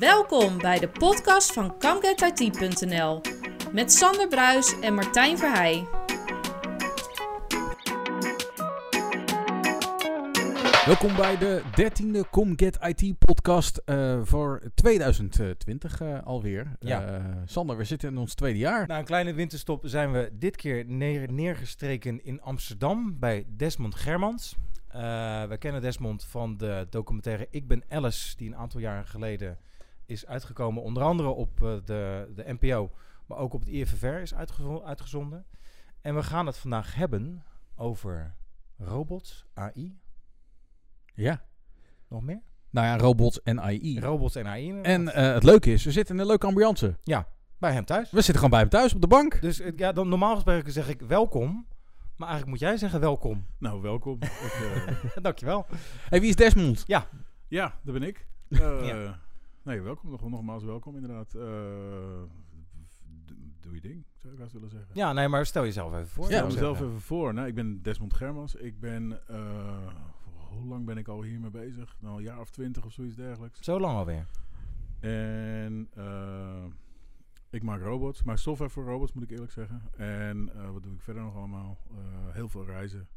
Welkom bij de podcast van ComeGetIT.nl met Sander Bruis en Martijn Verheij. Welkom bij de 13e ComGet IT podcast eh, voor 2020 eh, alweer. Ja. Eh, Sander, we zitten in ons tweede jaar. Na een kleine winterstop zijn we dit keer neer, neergestreken in Amsterdam bij Desmond Germans. Eh we kennen Desmond van de documentaire Ik ben Alice, die een aantal jaren geleden is uitgekomen. Onder andere op eh, de, de NPO, maar ook op het IFFR is uitgezo- uitgezonden. En we gaan het vandaag hebben over robots, AI, Ja. nog meer? Nou ja, robots en AI. Robots en AI. inderdaad. en eh, het leuke is, we zitten in een leuke ambiance. ja, bij hem thuis. We zitten gewoon bij hem thuis op de bank. Dus eh, ja, dan, normaal gesproken zeg ik welkom. Maar eigenlijk moet jij zeggen welkom. Nou, welkom. Ik, eh, Dankjewel. hey, wie is Desmond? ja, dat ben ik. Eh, Ja. Nee, welkom. Nog, nogmaals welkom, inderdaad. Eh, doe je ding, zou ik haast willen zeggen. Ja, nee, maar stel jezelf even voor. Ja, stel ik mezelf zeggen. even voor. Nou, ik ben Desmond Germans. Ik ben... eh, hoe lang ben ik al hiermee bezig? Nou, een jaar of twintig of zoiets dergelijks. Zo lang alweer. En eh, ik maak robots. Maak software voor robots, moet ik eerlijk zeggen. En wat doe ik verder nog allemaal? Heel veel reizen.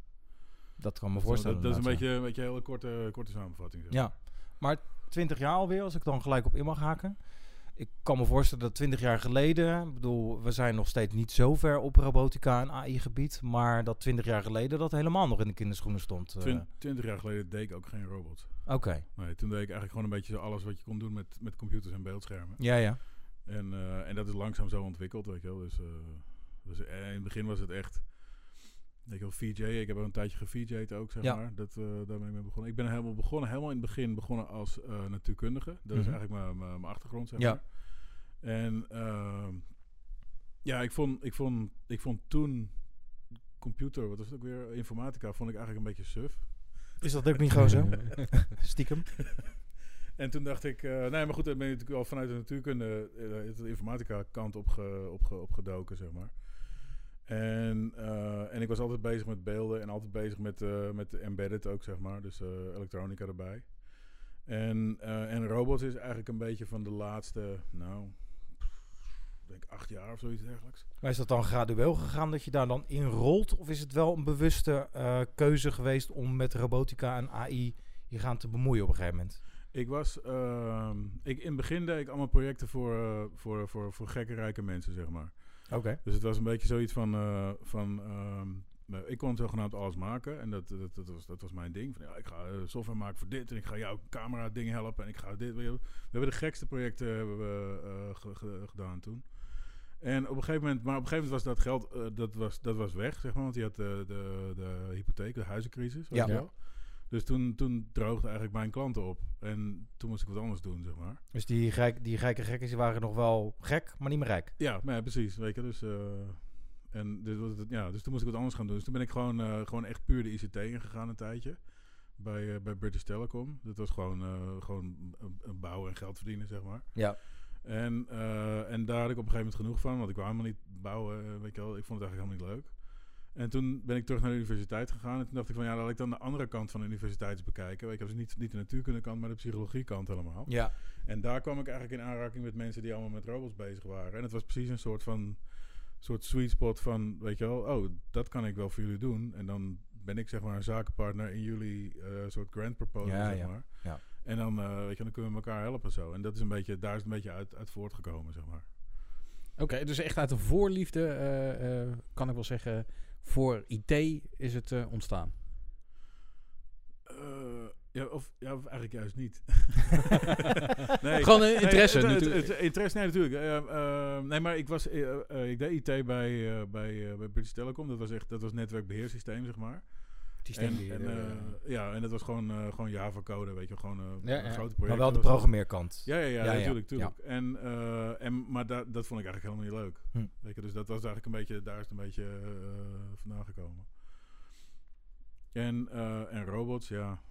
Dat kan me voorstellen. Dat, dat is een beetje, een beetje een hele korte, korte samenvatting. zeg. Ja. maar 20 jaar alweer, als ik dan gelijk op in mag haken. Ik kan me voorstellen dat 20 jaar geleden, ik bedoel, we zijn nog steeds niet zo ver op robotica en AI-gebied, maar dat 20 jaar geleden dat helemaal nog in de kinderschoenen stond. eh. Twin- Twintig jaar geleden deed ik ook geen robot. Oké, Nee, toen deed ik eigenlijk gewoon een beetje alles wat je kon doen met, met computers en beeldschermen. ja, ja. En, eh, en dat is langzaam zo ontwikkeld, weet je wel. Dus, eh, dus eh, in het begin was het echt, weet je wel, VJ. Ik heb ook een tijdje ge-VJ'd ook, zeg Ja. maar. Dat, eh, daar ben ik mee begonnen. Ik ben helemaal begonnen, helemaal in het begin begonnen als eh, natuurkundige. Dat is Mhm. eigenlijk mijn- achtergrond, zeg Ja. maar. En ehm, ja, ik vond, ik, vond, ik vond toen computer, wat was het ook weer, informatica, vond ik eigenlijk een beetje suf. Is dat ook niet gewoon zo? Stiekem? En toen dacht ik, eh, nee, maar goed, dan ben je natuurlijk al vanuit de natuurkunde, de informatica kant opge, opgedoken, zeg maar. En, eh, en ik was altijd bezig met beelden en altijd bezig met, eh, met de embedded ook, zeg maar. Dus eh, elektronica erbij. En, en robots is eigenlijk een beetje van de laatste, nou, denk acht jaar of zoiets dergelijks. Maar is dat dan gradueel gegaan dat je daar dan in rolt? Of is het wel een bewuste keuze geweest om met robotica en AI je gaan te bemoeien op een gegeven moment? Ik was, ehm, ik, in het begin deed ik allemaal projecten voor, eh, voor, voor, voor gekke rijke mensen, zeg maar. Oké. Dus het was een beetje zoiets van, eh, van ehm, nou, ik kon zogenaamd alles maken en dat, dat, dat, was, dat was mijn ding. Van, ja, ik ga eh, software maken voor dit en ik ga jou camera dingen helpen en ik ga dit. We hebben de gekste projecten hebben we, eh, ge- ge- gedaan toen. En op een gegeven moment, maar op een gegeven moment was dat geld, eh, dat, was, dat was weg, zeg maar, want je had de, de, de hypotheek, de huizencrisis, weet Ja. je wel. Dus toen, toen droogde eigenlijk mijn klanten op en toen moest ik wat anders doen, zeg maar. Dus die, die gekke gekkies die waren nog wel gek, maar niet meer rijk. Ja, maar ja, precies. Weet je, dus, eh, en dus, was het, ja, dus toen moest ik wat anders gaan doen. Dus toen ben ik gewoon, eh, gewoon echt puur de ICT ingegaan een tijdje. Bij, eh, bij British Telecom. Dat was gewoon, gewoon bouwen en geld verdienen, zeg maar. Ja. En, en daar had ik op een gegeven moment genoeg van. Want ik wou helemaal niet bouwen, weet je wel. Ik vond het eigenlijk helemaal niet leuk. En toen ben ik terug naar de universiteit gegaan. En toen dacht ik van, ja, laat ik dan de andere kant van de universiteit eens bekijken. Weet je, dus niet, niet de natuurkundekant, maar de psychologiekant helemaal. Ja. En daar kwam ik eigenlijk in aanraking met mensen die allemaal met robots bezig waren. En het was precies een soort van soort sweet spot van, weet je wel, oh, dat kan ik wel voor jullie doen. En dan ben ik zeg maar een zakenpartner in jullie eh, soort grant proposal, Ja, zeg ja, maar. ja. En dan, eh, weet je, dan kunnen we elkaar helpen zo. En dat is een beetje, daar is het een beetje uit, uit voortgekomen, zeg maar. Oké, dus echt uit een voorliefde, eh, eh, kan ik wel zeggen, voor IT is het eh, ontstaan. Eh, ja, of, ja, of eigenlijk juist niet. nee, Gewoon een interesse nee, het- het- natuurlijk. het- interesse, nee, natuurlijk. Eh, nee, maar ik, was, ik deed IT bij, bij, bij British Telecom. Dat was echt dat was netwerkbeheersysteem, zeg maar. En, en, eh, ja, en dat was gewoon, eh, gewoon Java-code, weet je, gewoon eh, Ja, een ja. grote project. maar wel de programmeerkant. Ja, ja, ja, Ja, ja, natuurlijk, natuurlijk. En, eh, en, maar da- dat vond ik eigenlijk helemaal niet leuk. Hm. Weet je, dus dat was eigenlijk een beetje, daar is het een beetje eh, vandaan gekomen. En, eh, en robots, ja.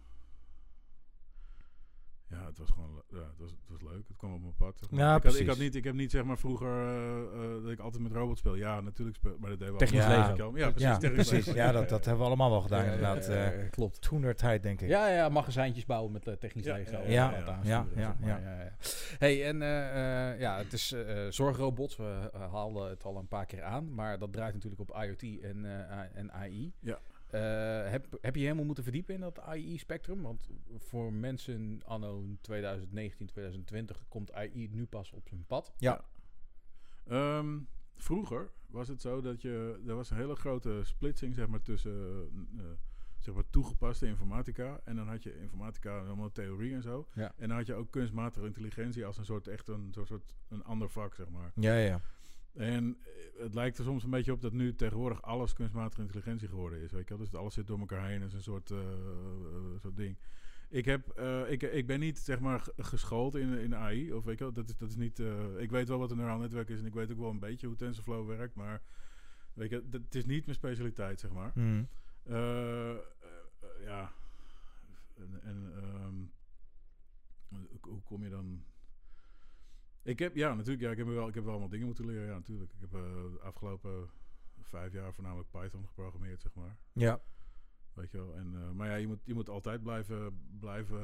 Ja, het was gewoon ja, het was, het was leuk. Het kwam op mijn pad. zeg maar. Ja, ik, had, ik, had niet, ik heb niet zeg maar vroeger eh, eh, dat ik altijd met robots speel. Ja, natuurlijk speel, maar dat deden we Technisch leven. Ja, precies. ja, precies. leven. Ja, dat, dat hebben we allemaal wel gedaan, inderdaad. ja, eh ja, klopt. Toenertijd, denk ik. Ja, ja, magazijntjes bouwen met technisch Ja, Lego. ja, en ja, ja. aansturen, Ja, zeg maar. ja. ja, ja. Hey, en ja, het is zorgrobots. We haalden het al een paar keer aan, maar dat draait natuurlijk op IoT en, eh, en AI. Ja. Eh, heb, heb je helemaal moeten verdiepen in dat AI-spectrum? Want voor mensen anno 2019, 2020 komt AI nu pas op zijn pad. Ehm, vroeger was het zo dat je... Er was een hele grote splitsing zeg maar, tussen eh, zeg maar, toegepaste informatica... en dan had je informatica, allemaal theorie en zo. Ja. En dan had je ook kunstmatige intelligentie als een soort, echt een, soort, soort een ander vak, zeg maar. Ja, ja. En eh, het lijkt er soms een beetje op dat nu tegenwoordig alles kunstmatige intelligentie geworden is. Weet je wel? Dus alles zit door elkaar heen. Dat is een soort, eh, eh, soort ding. Ik, heb, eh, ik, ik ben niet zeg maar geschoold in, in AI. Of weet je wel, dat is, dat is niet, eh, ik weet wel wat een neuraal netwerk is en ik weet ook wel een beetje hoe TensorFlow werkt. Maar weet je, dat, het is niet mijn specialiteit, zeg maar. Eh, eh, eh, ja. En, en ehm, hoe kom je dan... Ik heb, ja, natuurlijk, ja, ik heb wel, ik heb wel allemaal dingen moeten leren, ja, natuurlijk. Ik heb eh, de afgelopen vijf jaar voornamelijk Python geprogrammeerd, zeg maar. Ja. Weet je wel. En, eh, maar ja, je moet, je moet altijd blijven, blijven,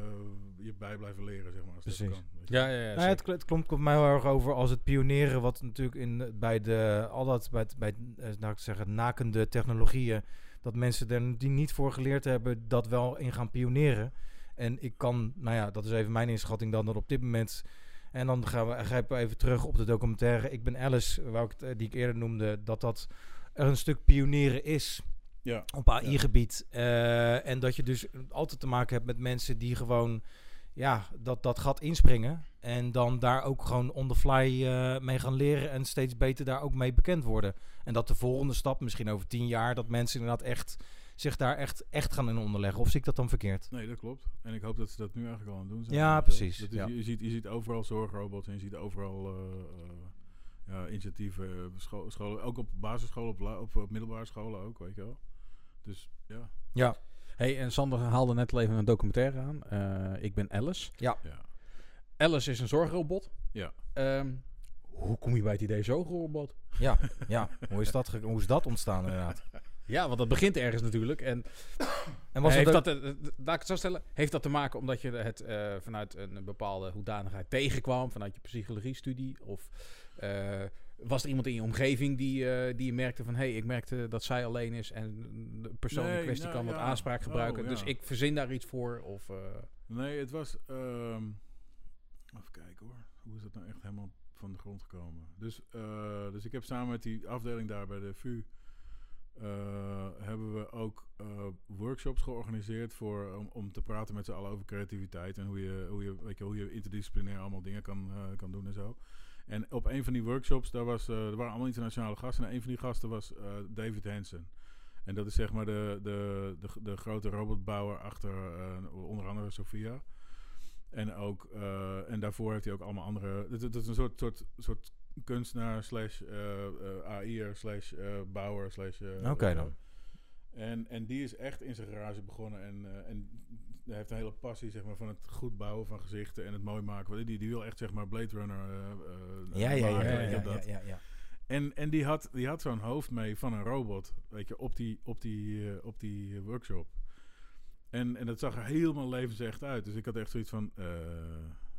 je bij blijven leren, zeg maar. Als dat Precies. kan, weet je Ja, ja, ja. Nou, het, het klopt, komt mij heel erg over als het pionieren, wat natuurlijk in, bij de, al dat, bij, het- bij eh, nou, ik zeggen, nakende technologieën, dat mensen er die niet voor geleerd hebben, dat wel in gaan pioneren. En ik kan, nou ja, dat is even mijn inschatting dan, dat op dit moment, en dan gaan we, grijpen we even terug op de documentaire Ik ben Alice, waar ik, eh, die ik eerder noemde, dat dat er een stuk pionieren is Ja, op AI-gebied. Eh, en dat je dus altijd te maken hebt met mensen die gewoon ja, dat, dat gat inspringen. En dan daar ook gewoon on the fly eh, mee gaan leren. En steeds beter daar ook mee bekend worden. En dat de volgende stap, misschien over tien jaar, dat mensen inderdaad echt zich daar echt, echt gaan in onderleggen. Of zie ik dat dan verkeerd? nee, dat klopt. En ik hoop dat ze dat nu eigenlijk al aan het doen zijn. Ja, wel. precies, Dat is- ja. Je, ziet, je ziet overal zorgrobots en je ziet overal eh, eh, ja, initiatieven, eh, scho- scholen, ook op basisscholen, op, la- op, op middelbare scholen ook, weet je wel. Dus ja, Ja, Hey, en Sander haalde net al even een documentaire aan. Eh, ik ben Alice. ja. Alice is een zorgrobot. Ja. Ehm, hoe kom je bij het idee zorgrobot? ja, ja. Hoe, is dat hoe is dat ontstaan inderdaad? Ja, want dat begint ergens natuurlijk. En En was heeft dat dat, eh, eh, laat ik het zo stellen, heeft dat te maken omdat je het eh, vanuit een bepaalde hoedanigheid tegenkwam, vanuit je psychologiestudie? Of eh, was er iemand in je omgeving die, eh, die je merkte van, hé, hey, ik merkte dat zij alleen is en de persoon in Nee, kwestie nou, kan wat ja. aanspraak gebruiken, Oh, dus ja. ik verzin daar iets voor? Of, eh, Nee, het was. ehm even kijken hoor. Hoe is dat nou echt helemaal van de grond gekomen? Dus, eh, dus ik heb samen met die afdeling daar bij de VU. Eh, hebben we ook eh, workshops georganiseerd voor, om, om te praten met z'n allen over creativiteit en hoe je, hoe je, weet je, hoe je interdisciplinair allemaal dingen kan, eh, kan doen en zo. En op een van die workshops, daar, was, er waren allemaal internationale gasten. En een van die gasten was David Hansen. En dat is zeg maar de, de, de, de grote robotbouwer achter onder andere Sophia. En, ook, en daarvoor heeft hij ook allemaal andere... Dat, dat is een soort, soort, soort kunstenaar slash eh, eh, AI'er slash eh, bouwer slash... Oké dan. En, en die is echt in zijn garage begonnen en, en hij heeft een hele passie zeg maar, van het goed bouwen van gezichten en het mooi maken. Die, die wil echt zeg maar Blade Runner Ja, ja, ja. ja, ja, dat. ja, ja, ja. En, en die had, die had zo'n hoofd mee van een robot, weet je, op die, op die, op die workshop. En, en dat zag er helemaal levensecht uit. Dus ik had echt zoiets van, eh,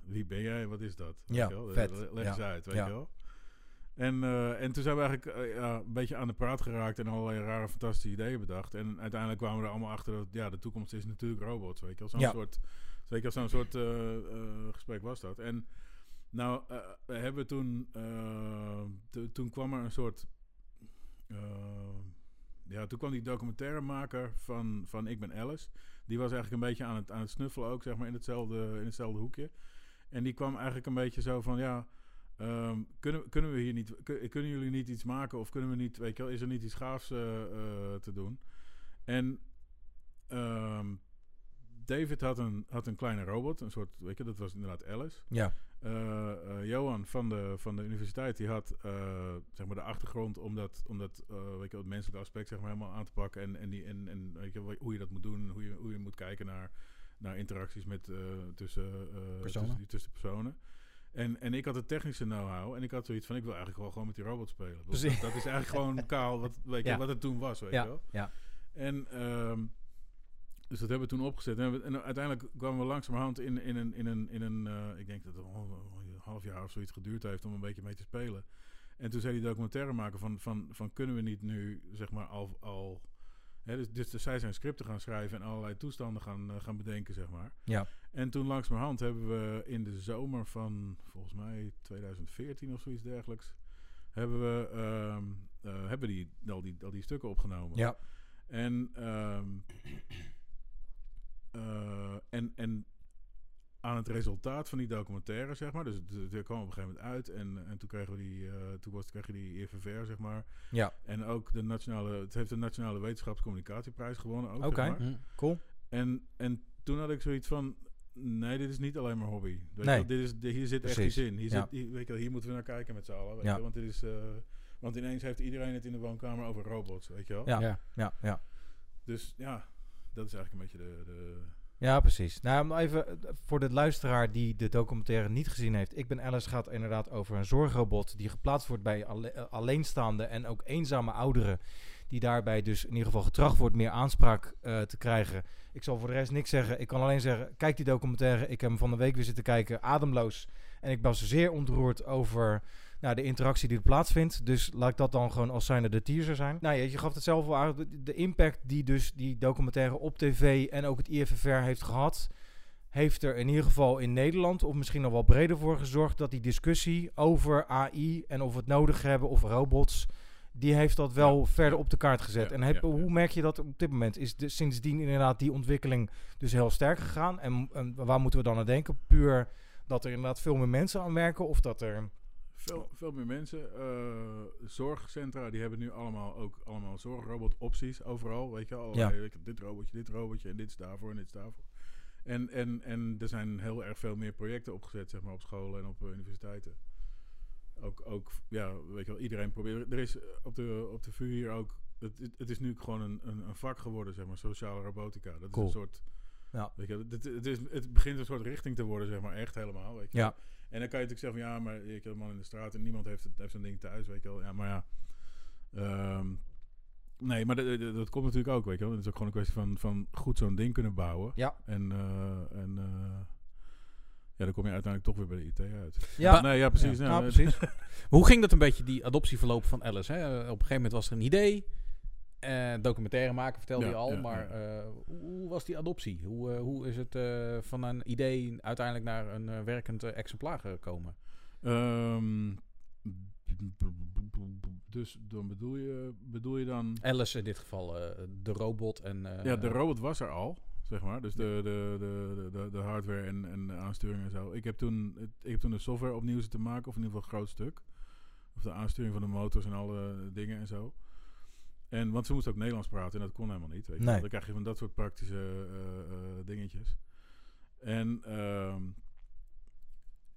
wie ben jij? Wat is dat? Weet Ja, je wel? vet. Le- Leg Ja, eens uit, weet ja. je wel. En, eh, en toen zijn we eigenlijk eh, ja, een beetje aan de praat geraakt en allerlei rare fantastische ideeën bedacht. En uiteindelijk kwamen we er allemaal achter dat ja, de toekomst is natuurlijk robots, weet je wel. Zo'n Ja. soort, weet je wel, zo'n soort eh, eh, gesprek was dat. En nou, eh, we hebben toen, eh, to- toen kwam er een soort, eh, ja, toen kwam die documentairemaker van, van Ik Ben Alice. Die was eigenlijk een beetje aan het, aan het snuffelen ook, zeg maar, in hetzelfde, in hetzelfde hoekje. En die kwam eigenlijk een beetje zo van, ja, ehm, kunnen, kunnen we hier niet, kun- kunnen jullie niet iets maken of kunnen we niet, weet je wel, is er niet iets gaafs eh, te doen? En ehm, David had een, had een kleine robot, een soort, weet je, dat was inderdaad Alice. Ja. Eh, Johan van de, van de universiteit die had zeg maar de achtergrond om dat, om dat weet je, het menselijke aspect zeg maar, helemaal aan te pakken. En, en, die, en, en weet je, hoe je dat moet doen, hoe je, hoe je moet kijken naar, naar interacties met, tussen, tussen, tussen personen. En, en ik had het technische know-how en ik had zoiets van, ik wil eigenlijk wel gewoon met die robot spelen. Dat, Precies. dat is eigenlijk gewoon kaal wat, weet je, Ja. wat het toen was, weet je Ja, wel. ja. En ehm, dus dat hebben we toen opgezet. En, we- en uiteindelijk kwamen we langzamerhand in, in een, in een, in een eh, ik denk dat het een half jaar of zoiets geduurd heeft om een beetje mee te spelen. En toen zei die documentaire maken van, van, van kunnen we niet nu, zeg maar, al... al dus, dus zij zijn scripten gaan schrijven en allerlei toestanden gaan, eh, gaan bedenken, zeg maar. Ja. En toen langzamerhand hebben we in de zomer van, volgens mij 2014 of zoiets dergelijks, hebben we, ehm, eh, hebben die, al, die, al die stukken opgenomen. Ja. En, ehm, eh, en, en aan het resultaat van die documentaire, zeg maar. Dus het, het kwam op een gegeven moment uit. En, en toen kregen we die, eh, toen was, kreeg je die EVVR, zeg maar. Ja. En ook de nationale, het heeft de Nationale Wetenschapscommunicatieprijs gewonnen. ook, Oké. zeg maar. Hm. Cool. En, en toen had ik zoiets van, nee, dit is niet alleen maar hobby. Weet Nee. wel, dit is, de- hier zit echt iets in. Hier, Ja. zit, hier, weet je wel, hier moeten we naar kijken met z'n allen. Weet Ja. wel, want, dit is, eh, want ineens heeft iedereen het in de woonkamer over robots, weet je wel. Ja. Ja. Ja, ja. Dus ja, dat is eigenlijk een beetje de... de Ja, precies. Nou, even eh, voor de luisteraar die de documentaire niet gezien heeft. Ik ben Alice gaat inderdaad over een zorgrobot die geplaatst wordt bij eh, alleenstaande en ook eenzame ouderen. Die daarbij dus in ieder geval getracht wordt meer aanspraak eh, te krijgen. Ik zal voor de rest niks zeggen. Ik kan alleen zeggen, kijk die documentaire. Ik heb hem van de week weer zitten kijken, ademloos. En ik was zeer ontroerd over nou, de interactie die er plaatsvindt. Dus laat ik dat dan gewoon als zijnde de teaser zijn. Nou ja, je gaf het zelf al aan. De, impact die dus die documentaire op tv en ook het IFFR heeft gehad... heeft er in ieder geval in Nederland, of misschien nog wel breder voor gezorgd... dat die discussie over AI en of we het nodig hebben of robots... die heeft dat wel Ja, verder op de kaart gezet. Ja, en heb, ja, ja. hoe merk je dat op dit moment? Is de, sindsdien inderdaad die ontwikkeling dus heel sterk gegaan? En, en waar moeten we dan aan denken? Puur dat er inderdaad veel meer mensen aan werken... of dat er... veel, veel meer mensen. eh, zorgcentra, die hebben nu allemaal ook allemaal zorgrobot opties overal. Weet je Ja. Weet je, dit robotje, dit robotje en dit is daarvoor en dit is daarvoor. En, en, en er zijn heel erg veel meer projecten opgezet, zeg maar, op scholen en op eh, universiteiten. Ook, ook, ja, weet je wel, iedereen probeert. Er is eh, op de, op de VU hier ook. Het, het- is nu gewoon een, een, een vak geworden, zeg maar, sociale robotica. Dat Cool. is een soort. Ja. Weet je, het, het, is, het begint een soort richting te worden, zeg maar, echt helemaal. Weet je Ja. En dan kan je natuurlijk zeggen van ja, maar ik heb een man in de straat en niemand heeft, het, heeft zo'n ding thuis, weet je wel. Ja, maar ja. ehm, nee, maar dat- dat- dat komt natuurlijk ook, weet je wel. Het is ook gewoon een kwestie van, van goed zo'n ding kunnen bouwen. Ja. En, eh, en eh, ja, dan kom je uiteindelijk toch weer bij de IT uit. Ja, nee, ja, precies. ja, nou, nou, het- precies. Hoe ging dat een beetje, die adoptieverloop van Alice? Hè? Op een gegeven moment was er een idee. Eh, documentaire maken, vertelde Ja, je al. ja, maar ja. eh, hoe, was die adoptie? Hoe, eh, hoe is het van een idee uiteindelijk naar een werkend exemplaar gekomen? Ehm, dus dan bedoel je, bedoel je dan... Alice in dit geval, de robot en... Ja, de robot was er al, zeg maar. Dus de, de, de, de, de hardware en, en de aansturing en zo. Ik heb, toen, ik heb toen de software opnieuw zitten maken, of in ieder geval een groot stuk. Of de aansturing van de motors en alle dingen en zo. En, want ze moesten ook Nederlands praten en dat kon helemaal niet. Weet je. wel. Nee. Dan krijg je van dat soort praktische eh, eh, dingetjes. En, ehm,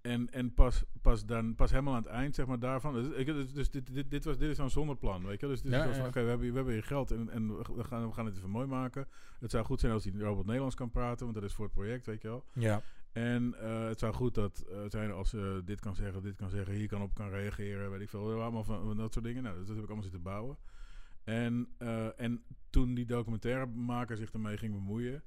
en, en pas, pas, dan, pas helemaal aan het eind, zeg maar, daarvan. Dus, ik, dus, dus dit, dit, dit, was, dit is dan zonder plan, weet je. Dus dit Ja, is ja. oké, we, hebben, hier- we hebben hier geld en, en we, gaan, we gaan het even mooi maken. Het zou goed zijn als die robot Nederlands kan praten, want dat is voor het project, weet je wel. Ja. En eh, het zou goed dat eh, zijn als ze dit kan zeggen, dit kan zeggen, hier kan op kan reageren, weet ik veel. Allemaal van, van dat soort dingen. Nou, dat heb ik allemaal zitten bouwen. En, eh, en toen die documentairemaker zich ermee ging bemoeien,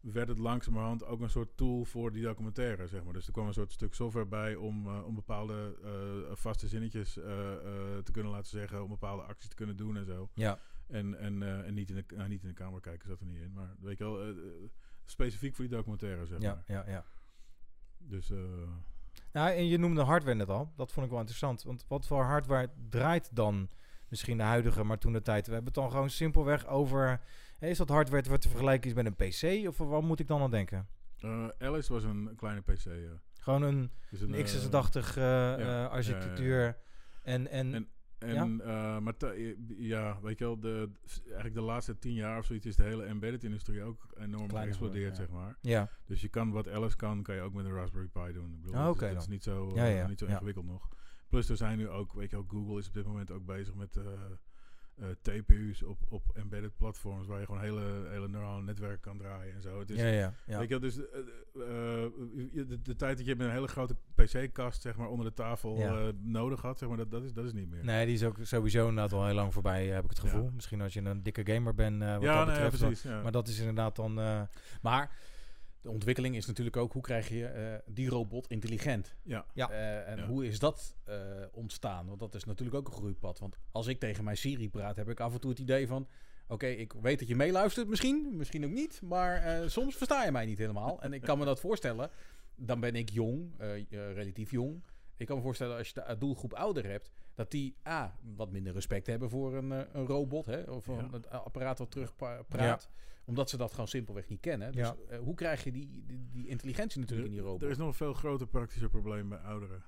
werd het langzamerhand ook een soort tool voor die documentaire, zeg maar. Dus er kwam een soort stuk software bij om, eh, om bepaalde eh, vaste zinnetjes te kunnen laten zeggen, om bepaalde acties te kunnen doen en zo. Ja. En, en, en niet, in de, nou, niet in de camera kijken zat er niet in, maar weet je wel, specifiek voor die documentaire, zeg Ja, maar. ja, ja. Dus Nou, en je noemde hardware net al. Dat vond ik wel interessant. Want wat voor hardware draait dan misschien de huidige, maar toen de tijd? We hebben het dan gewoon simpelweg over... Is dat hardware wat te vergelijken is met een PC? Of waar moet ik dan aan denken? eh, Alice was een kleine PC, ja. Gewoon een, Dus een eh, x86 eh, eh, ja, architectuur. En, en, En- En, eh, maar ja, weet je wel, de, eigenlijk de laatste tien jaar of zoiets is de hele embedded-industrie ook enorm geëxplodeerd, zeg maar. ja, Dus je kan wat Alice kan, kan je ook met een Raspberry Pi doen. Ik bedoel, Ah, dat- oké dat is niet zo, Ja, eh, ja, niet zo ja. ingewikkeld nog. Plus er zijn nu ook, weet je wel, Google is op dit moment ook bezig met eh, eh, TPU's op, op embedded platforms waar je gewoon hele, hele neurale netwerken kan draaien en zo. Het is, ja, ja, ja. Weet je, wel, dus eh, de, de tijd dat je met een hele grote PC-kast zeg maar onder de tafel Ja. nodig had, zeg maar, dat, dat, is, dat is niet meer. Nee, die is ook sowieso inderdaad al heel lang voorbij, heb ik het gevoel. Misschien als je een dikke gamer bent, wat ja, dat nee, betreft. precies. Ja. Maar dat is inderdaad dan... Maar de ontwikkeling is natuurlijk ook hoe krijg je eh, die robot intelligent? ja. Ja. Eh, en Ja. hoe is dat eh, ontstaan? Want dat is natuurlijk ook een groeipad. Want als ik tegen mijn Siri praat, heb ik af en toe het idee van... Oké, ik weet dat je meeluistert misschien, misschien ook niet. Maar eh, soms versta je mij niet helemaal. En ik kan me dat voorstellen. Dan ben ik jong, relatief jong. Ik kan me voorstellen als je de doelgroep ouder hebt... dat die A, wat minder respect hebben voor een, eh, een robot... Hè, of Ja. een apparaat wat terug pa- praat. Omdat ze dat gewoon simpelweg niet kennen. Dus Ja. eh, hoe krijg je die, die, die intelligentie natuurlijk in die robot? Er is nog een veel groter praktischer probleem bij ouderen.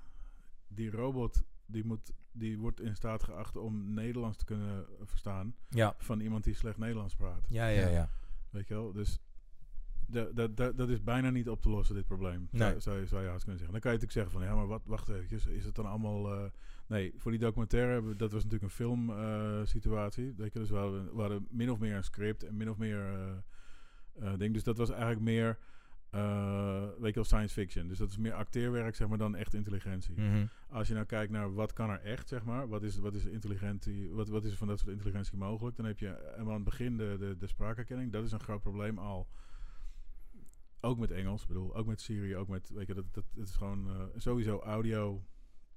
Die robot die moet, die wordt in staat geacht om Nederlands te kunnen verstaan ja. van iemand die slecht Nederlands praat. Ja, ja, ja. Weet je wel? Dus de, de, de- dat is bijna niet op te lossen, dit probleem. Nee. Zou, zou, je- zou je haast kunnen zeggen. Dan kan je natuurlijk zeggen van, ja, maar wat, wacht even, is het dan allemaal... eh, nee, voor die documentaire, dat was natuurlijk een filmsituatie. situatie. weet je, dus we hadden, we hadden min of meer een script en min of meer eh eh, ding. Dus dat was eigenlijk meer, eh, weet je wel, science fiction. Dus dat is meer acteerwerk, zeg maar, dan echt intelligentie. Mhm. Als je nou kijkt naar wat kan er echt, zeg maar, wat is, wat is intelligentie, wat, wat is er van dat soort intelligentie mogelijk, dan heb je aan het begin de, de, de spraakherkenning. Dat is een groot probleem al. Ook met Engels, ik bedoel, ook met Siri, ook met, weet je, dat, dat, dat is gewoon eh, sowieso audio,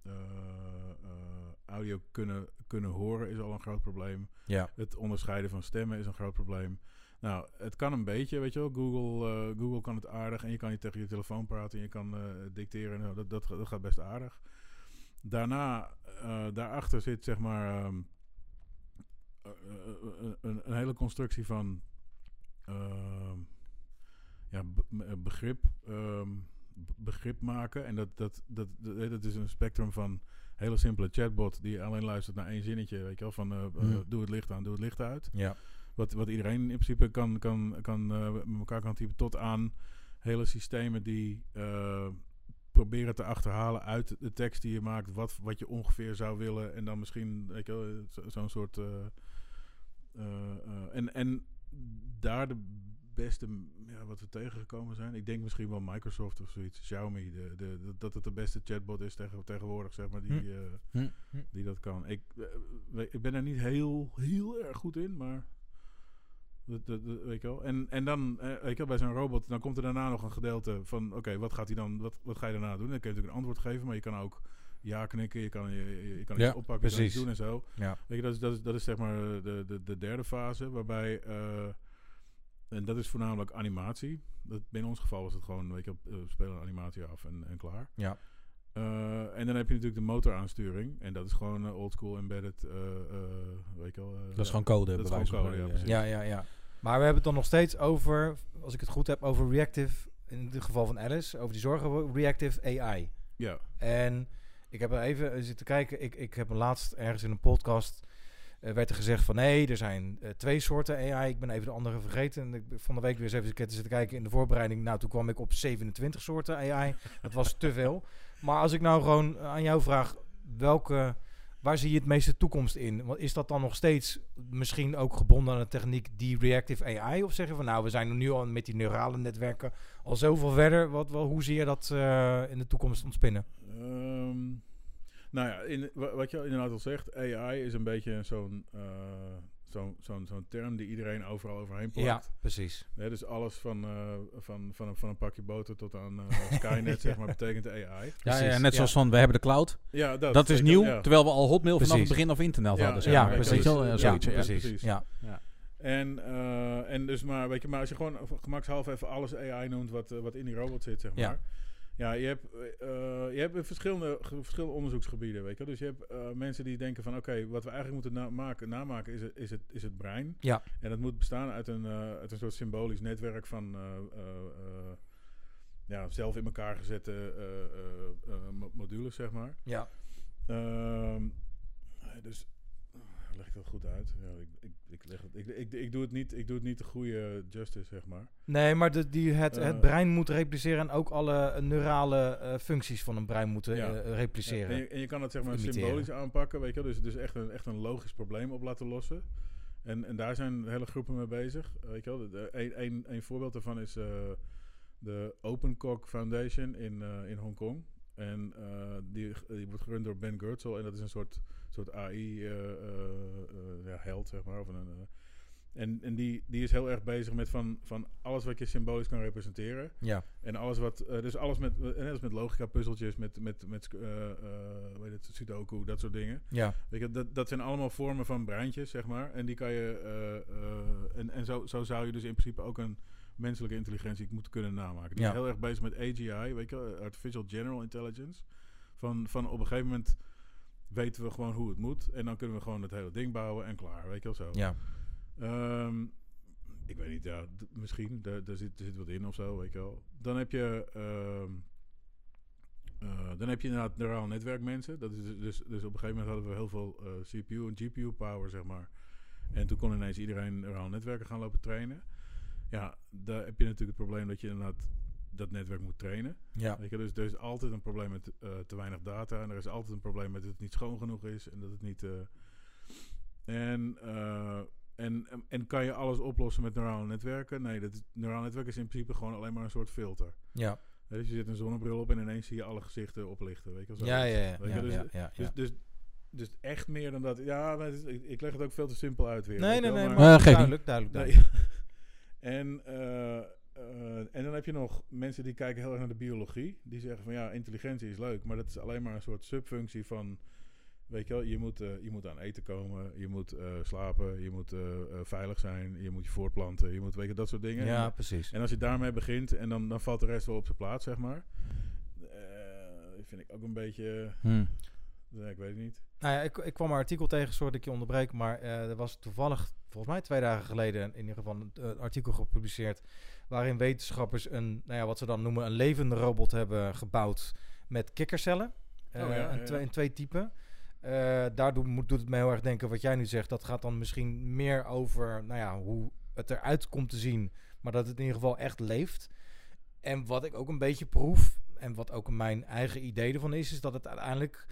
eh, eh, audio kunnen, kunnen horen is al een groot probleem. Ja. Het onderscheiden van stemmen is een groot probleem. Nou, het kan een beetje, weet je wel. Google, Google kan het aardig en je kan niet tegen je telefoon praten en je kan dicteren. en zo. dat, dat, dat gaat best aardig. Daarna, daarachter zit zeg maar ehm, eh, eh, een, een hele constructie van ehm, ja, be- be- begrip, ehm, be- begrip maken. En dat, dat, dat, dat, dat is een spectrum van hele simpele chatbot die alleen luistert naar één zinnetje, weet je wel, van eh, eh, Hmm. doe het licht aan, doe het licht uit. Ja. Wat, wat iedereen in principe kan, kan, kan eh, met elkaar kan typen. Tot aan hele systemen die eh, proberen te achterhalen uit de tekst die je maakt. Wat, wat je ongeveer zou willen. En dan misschien zo'n soort. eh, eh, eh, en, en daar de beste, ja, wat we tegengekomen zijn. Ik denk misschien wel Microsoft of zoiets. Xiaomi. De, de, de- dat het de beste chatbot is tegen, tegenwoordig, zeg maar. Die, Hm. eh, Hm. die dat kan. Ik, eh, ik ben er niet heel, heel erg goed in, maar. Dat, dat, dat- weet je wel. En, en dan, eh, weet je wel, bij zo'n robot, dan komt er daarna nog een gedeelte van: oké, wat gaat hij dan, wat, wat ga je daarna doen? Dan kun je natuurlijk een antwoord geven, maar je kan ook ja knikken, je kan, je, je, je kan Ja, iets oppakken, je kan iets doen en zo. Ja. Weet je, dat is, dat is, dat is zeg maar eh, de, de, de derde fase, waarbij, eh, en dat is voornamelijk animatie. Dat, in ons geval was het gewoon, weet je, wel, eh, we spelen een animatie af en, en klaar. Ja. Eh, en dan heb je natuurlijk de motoraansturing. En dat is gewoon eh, oldschool embedded, eh, eh, weet je wel. Dat is gewoon code. dat is gewoon code, ja, precies. Ja, ja, ja. Maar we hebben het dan nog steeds over, als ik het goed heb, over reactive, in het geval van Alice, over die zorgen, reactive AI. Ja, En ik heb er even zitten kijken. Ik, ik heb laatst ergens in een podcast. Eh, werd er gezegd van nee, er zijn eh, twee soorten AI. Ik ben even de andere vergeten. En ik van de week weer eens even zitten kijken in de voorbereiding. Nou, toen kwam ik op 27 soorten AI. Dat was te veel. Maar als ik nou gewoon aan jou vraag, welke, waar zie je het meeste toekomst in? Want is dat dan nog steeds misschien ook gebonden aan de techniek die reactive AI? Of zeggen van nou, we zijn nu al met die neurale netwerken al zoveel verder. Wat, wel, hoe zie je dat eh, in de toekomst ontspinnen? Ehm, nou ja, in, wa- wat je inderdaad al zegt, AI is een beetje zo'n eh, zo'n zo'n zo'n term die iedereen overal overheen plakt. Ja, precies. Dus alles van, eh, van, van, een, van een pakje boter tot aan eh, Skynet, zeg maar, betekent AI. Ja, ja, Precies, net ja. zoals van we hebben de cloud. Ja, dat, Dat is nieuw, ja. terwijl we al Hotmail vanaf het Precies. begin af internet Ja, hadden. zeg ja, maar. precies. Ja, eh, zoiets, ja. precies. precies. Ja. En, eh, en dus maar, weet je, maar als je gewoon gemakshalve even alles AI noemt wat, wat in die robot zit, zeg maar. Ja. Je hebt, eh, je hebt verschillende, verschillende onderzoeksgebieden, weet je. Dus je hebt eh, mensen die denken van, oké, wat we eigenlijk moeten na- maken, namaken is het, is, het, is het brein. Ja. En dat moet bestaan uit een, eh, uit een soort symbolisch netwerk van eh, eh, eh, ja, zelf in elkaar gezette eh, eh, eh, mo- modules, zeg maar. Ja. Ehm, dus leg ik dat goed uit? Ja, ik, ik, ik, leg het, ik, ik, ik, doe het niet, ik doe het niet de goede justice, zeg maar. Nee, maar de, die het, Eh. het brein moet repliceren en ook alle eh, neurale eh, functies van een brein moeten Ja. eh, Ja, repliceren. en, je, en je kan het zeg maar symbolisch aanpakken, weet je wel. Dus, dus echt, een, echt een logisch probleem op laten lossen. En, en daar zijn hele groepen mee bezig. eh, Weet je wel. De- de- Een, een, een voorbeeld daarvan is eh, de Open Cock Foundation in, eh, in Hongkong. En eh, die, die wordt gerund door Ben Goertzel. En dat is een soort, soort AI-held, zeg maar. Of een, eh, en en die, die is heel erg bezig met van, van alles wat je symbolisch kan representeren. Ja, En alles wat, eh, dus alles met, eh, net als met logica puzzeltjes, met, met, met eh, eh, heet het, sudoku, dat soort dingen. ja, Weet je, dat, dat zijn allemaal vormen van breintjes, zeg maar. En die kan je, eh, eh, en, en zo, zo zou je dus in principe ook een menselijke intelligentie moeten kunnen namaken. Die Ja. is heel erg bezig met AGI, weet je Artificial General Intelligence. Van, van op een gegeven moment weten we gewoon hoe het moet. En dan kunnen we gewoon het hele ding bouwen en klaar, weet je wel zo. ja. Ehm, ik weet niet, ja, misschien. Daar, daar, zit, er zit wat in of zo, weet je wel. Dan heb je, ehm, eh, dan heb je inderdaad neuraal netwerkmensen. Dat is dus, dus, dus op een gegeven moment hadden we heel veel eh, CPU en GPU power, zeg maar. En toen kon ineens iedereen neuraal netwerken gaan lopen trainen. Ja, daar heb je natuurlijk het probleem dat je inderdaad dat netwerk moet trainen. ja. Weet je, dus er is altijd een probleem met eh, te weinig data. En er is altijd een probleem met dat het niet schoon genoeg is. En dat het niet. eh, en, eh, en, en, en kan je alles oplossen met neurale netwerken? Nee, dat is, neuraal netwerk is in principe gewoon alleen maar een soort filter. Ja, Dus je zet een zonnebril op en ineens zie je alle gezichten oplichten. Weet je, wel, ja, ja, ja, Weet je, ja, dus, ja, ja, dus, ja. dus, dus echt meer dan dat. Ja, maar het is- ik, ik leg het ook veel te simpel uit weer. Nee, nee, nee, maar- maar geef duidelijk, duidelijk, Nee. duidelijk. en, eh, en dan heb je nog mensen die kijken heel erg naar de biologie. Die zeggen van ja, intelligentie is leuk, maar dat is alleen maar een soort subfunctie van. Weet je wel, je moet, eh, je moet aan eten komen, je moet eh, slapen, je moet veilig zijn, je moet je voortplanten, je moet, weet je, dat soort dingen. Ja, En, precies. en als je daarmee begint en dan, dan valt de rest wel op zijn plaats, zeg maar. Eh, vind ik ook een beetje, Hm. nee, ik weet het niet. Nou ja, ik, ik kwam een artikel tegen, sorry dat ik je onderbreek, maar eh, er was toevallig, volgens mij twee dagen geleden, in ieder geval een artikel gepubliceerd, waarin wetenschappers een, nou ja, wat ze dan noemen, een levende robot hebben gebouwd met kikkercellen. Eh, Oh ja, twee, in twee typen. Eh, daardoor moet, doet het me heel erg denken wat jij nu zegt. Dat gaat dan misschien meer over nou ja, hoe het eruit komt te zien, maar dat het in ieder geval echt leeft. En wat ik ook een beetje proef, en wat ook mijn eigen idee ervan is, is dat het uiteindelijk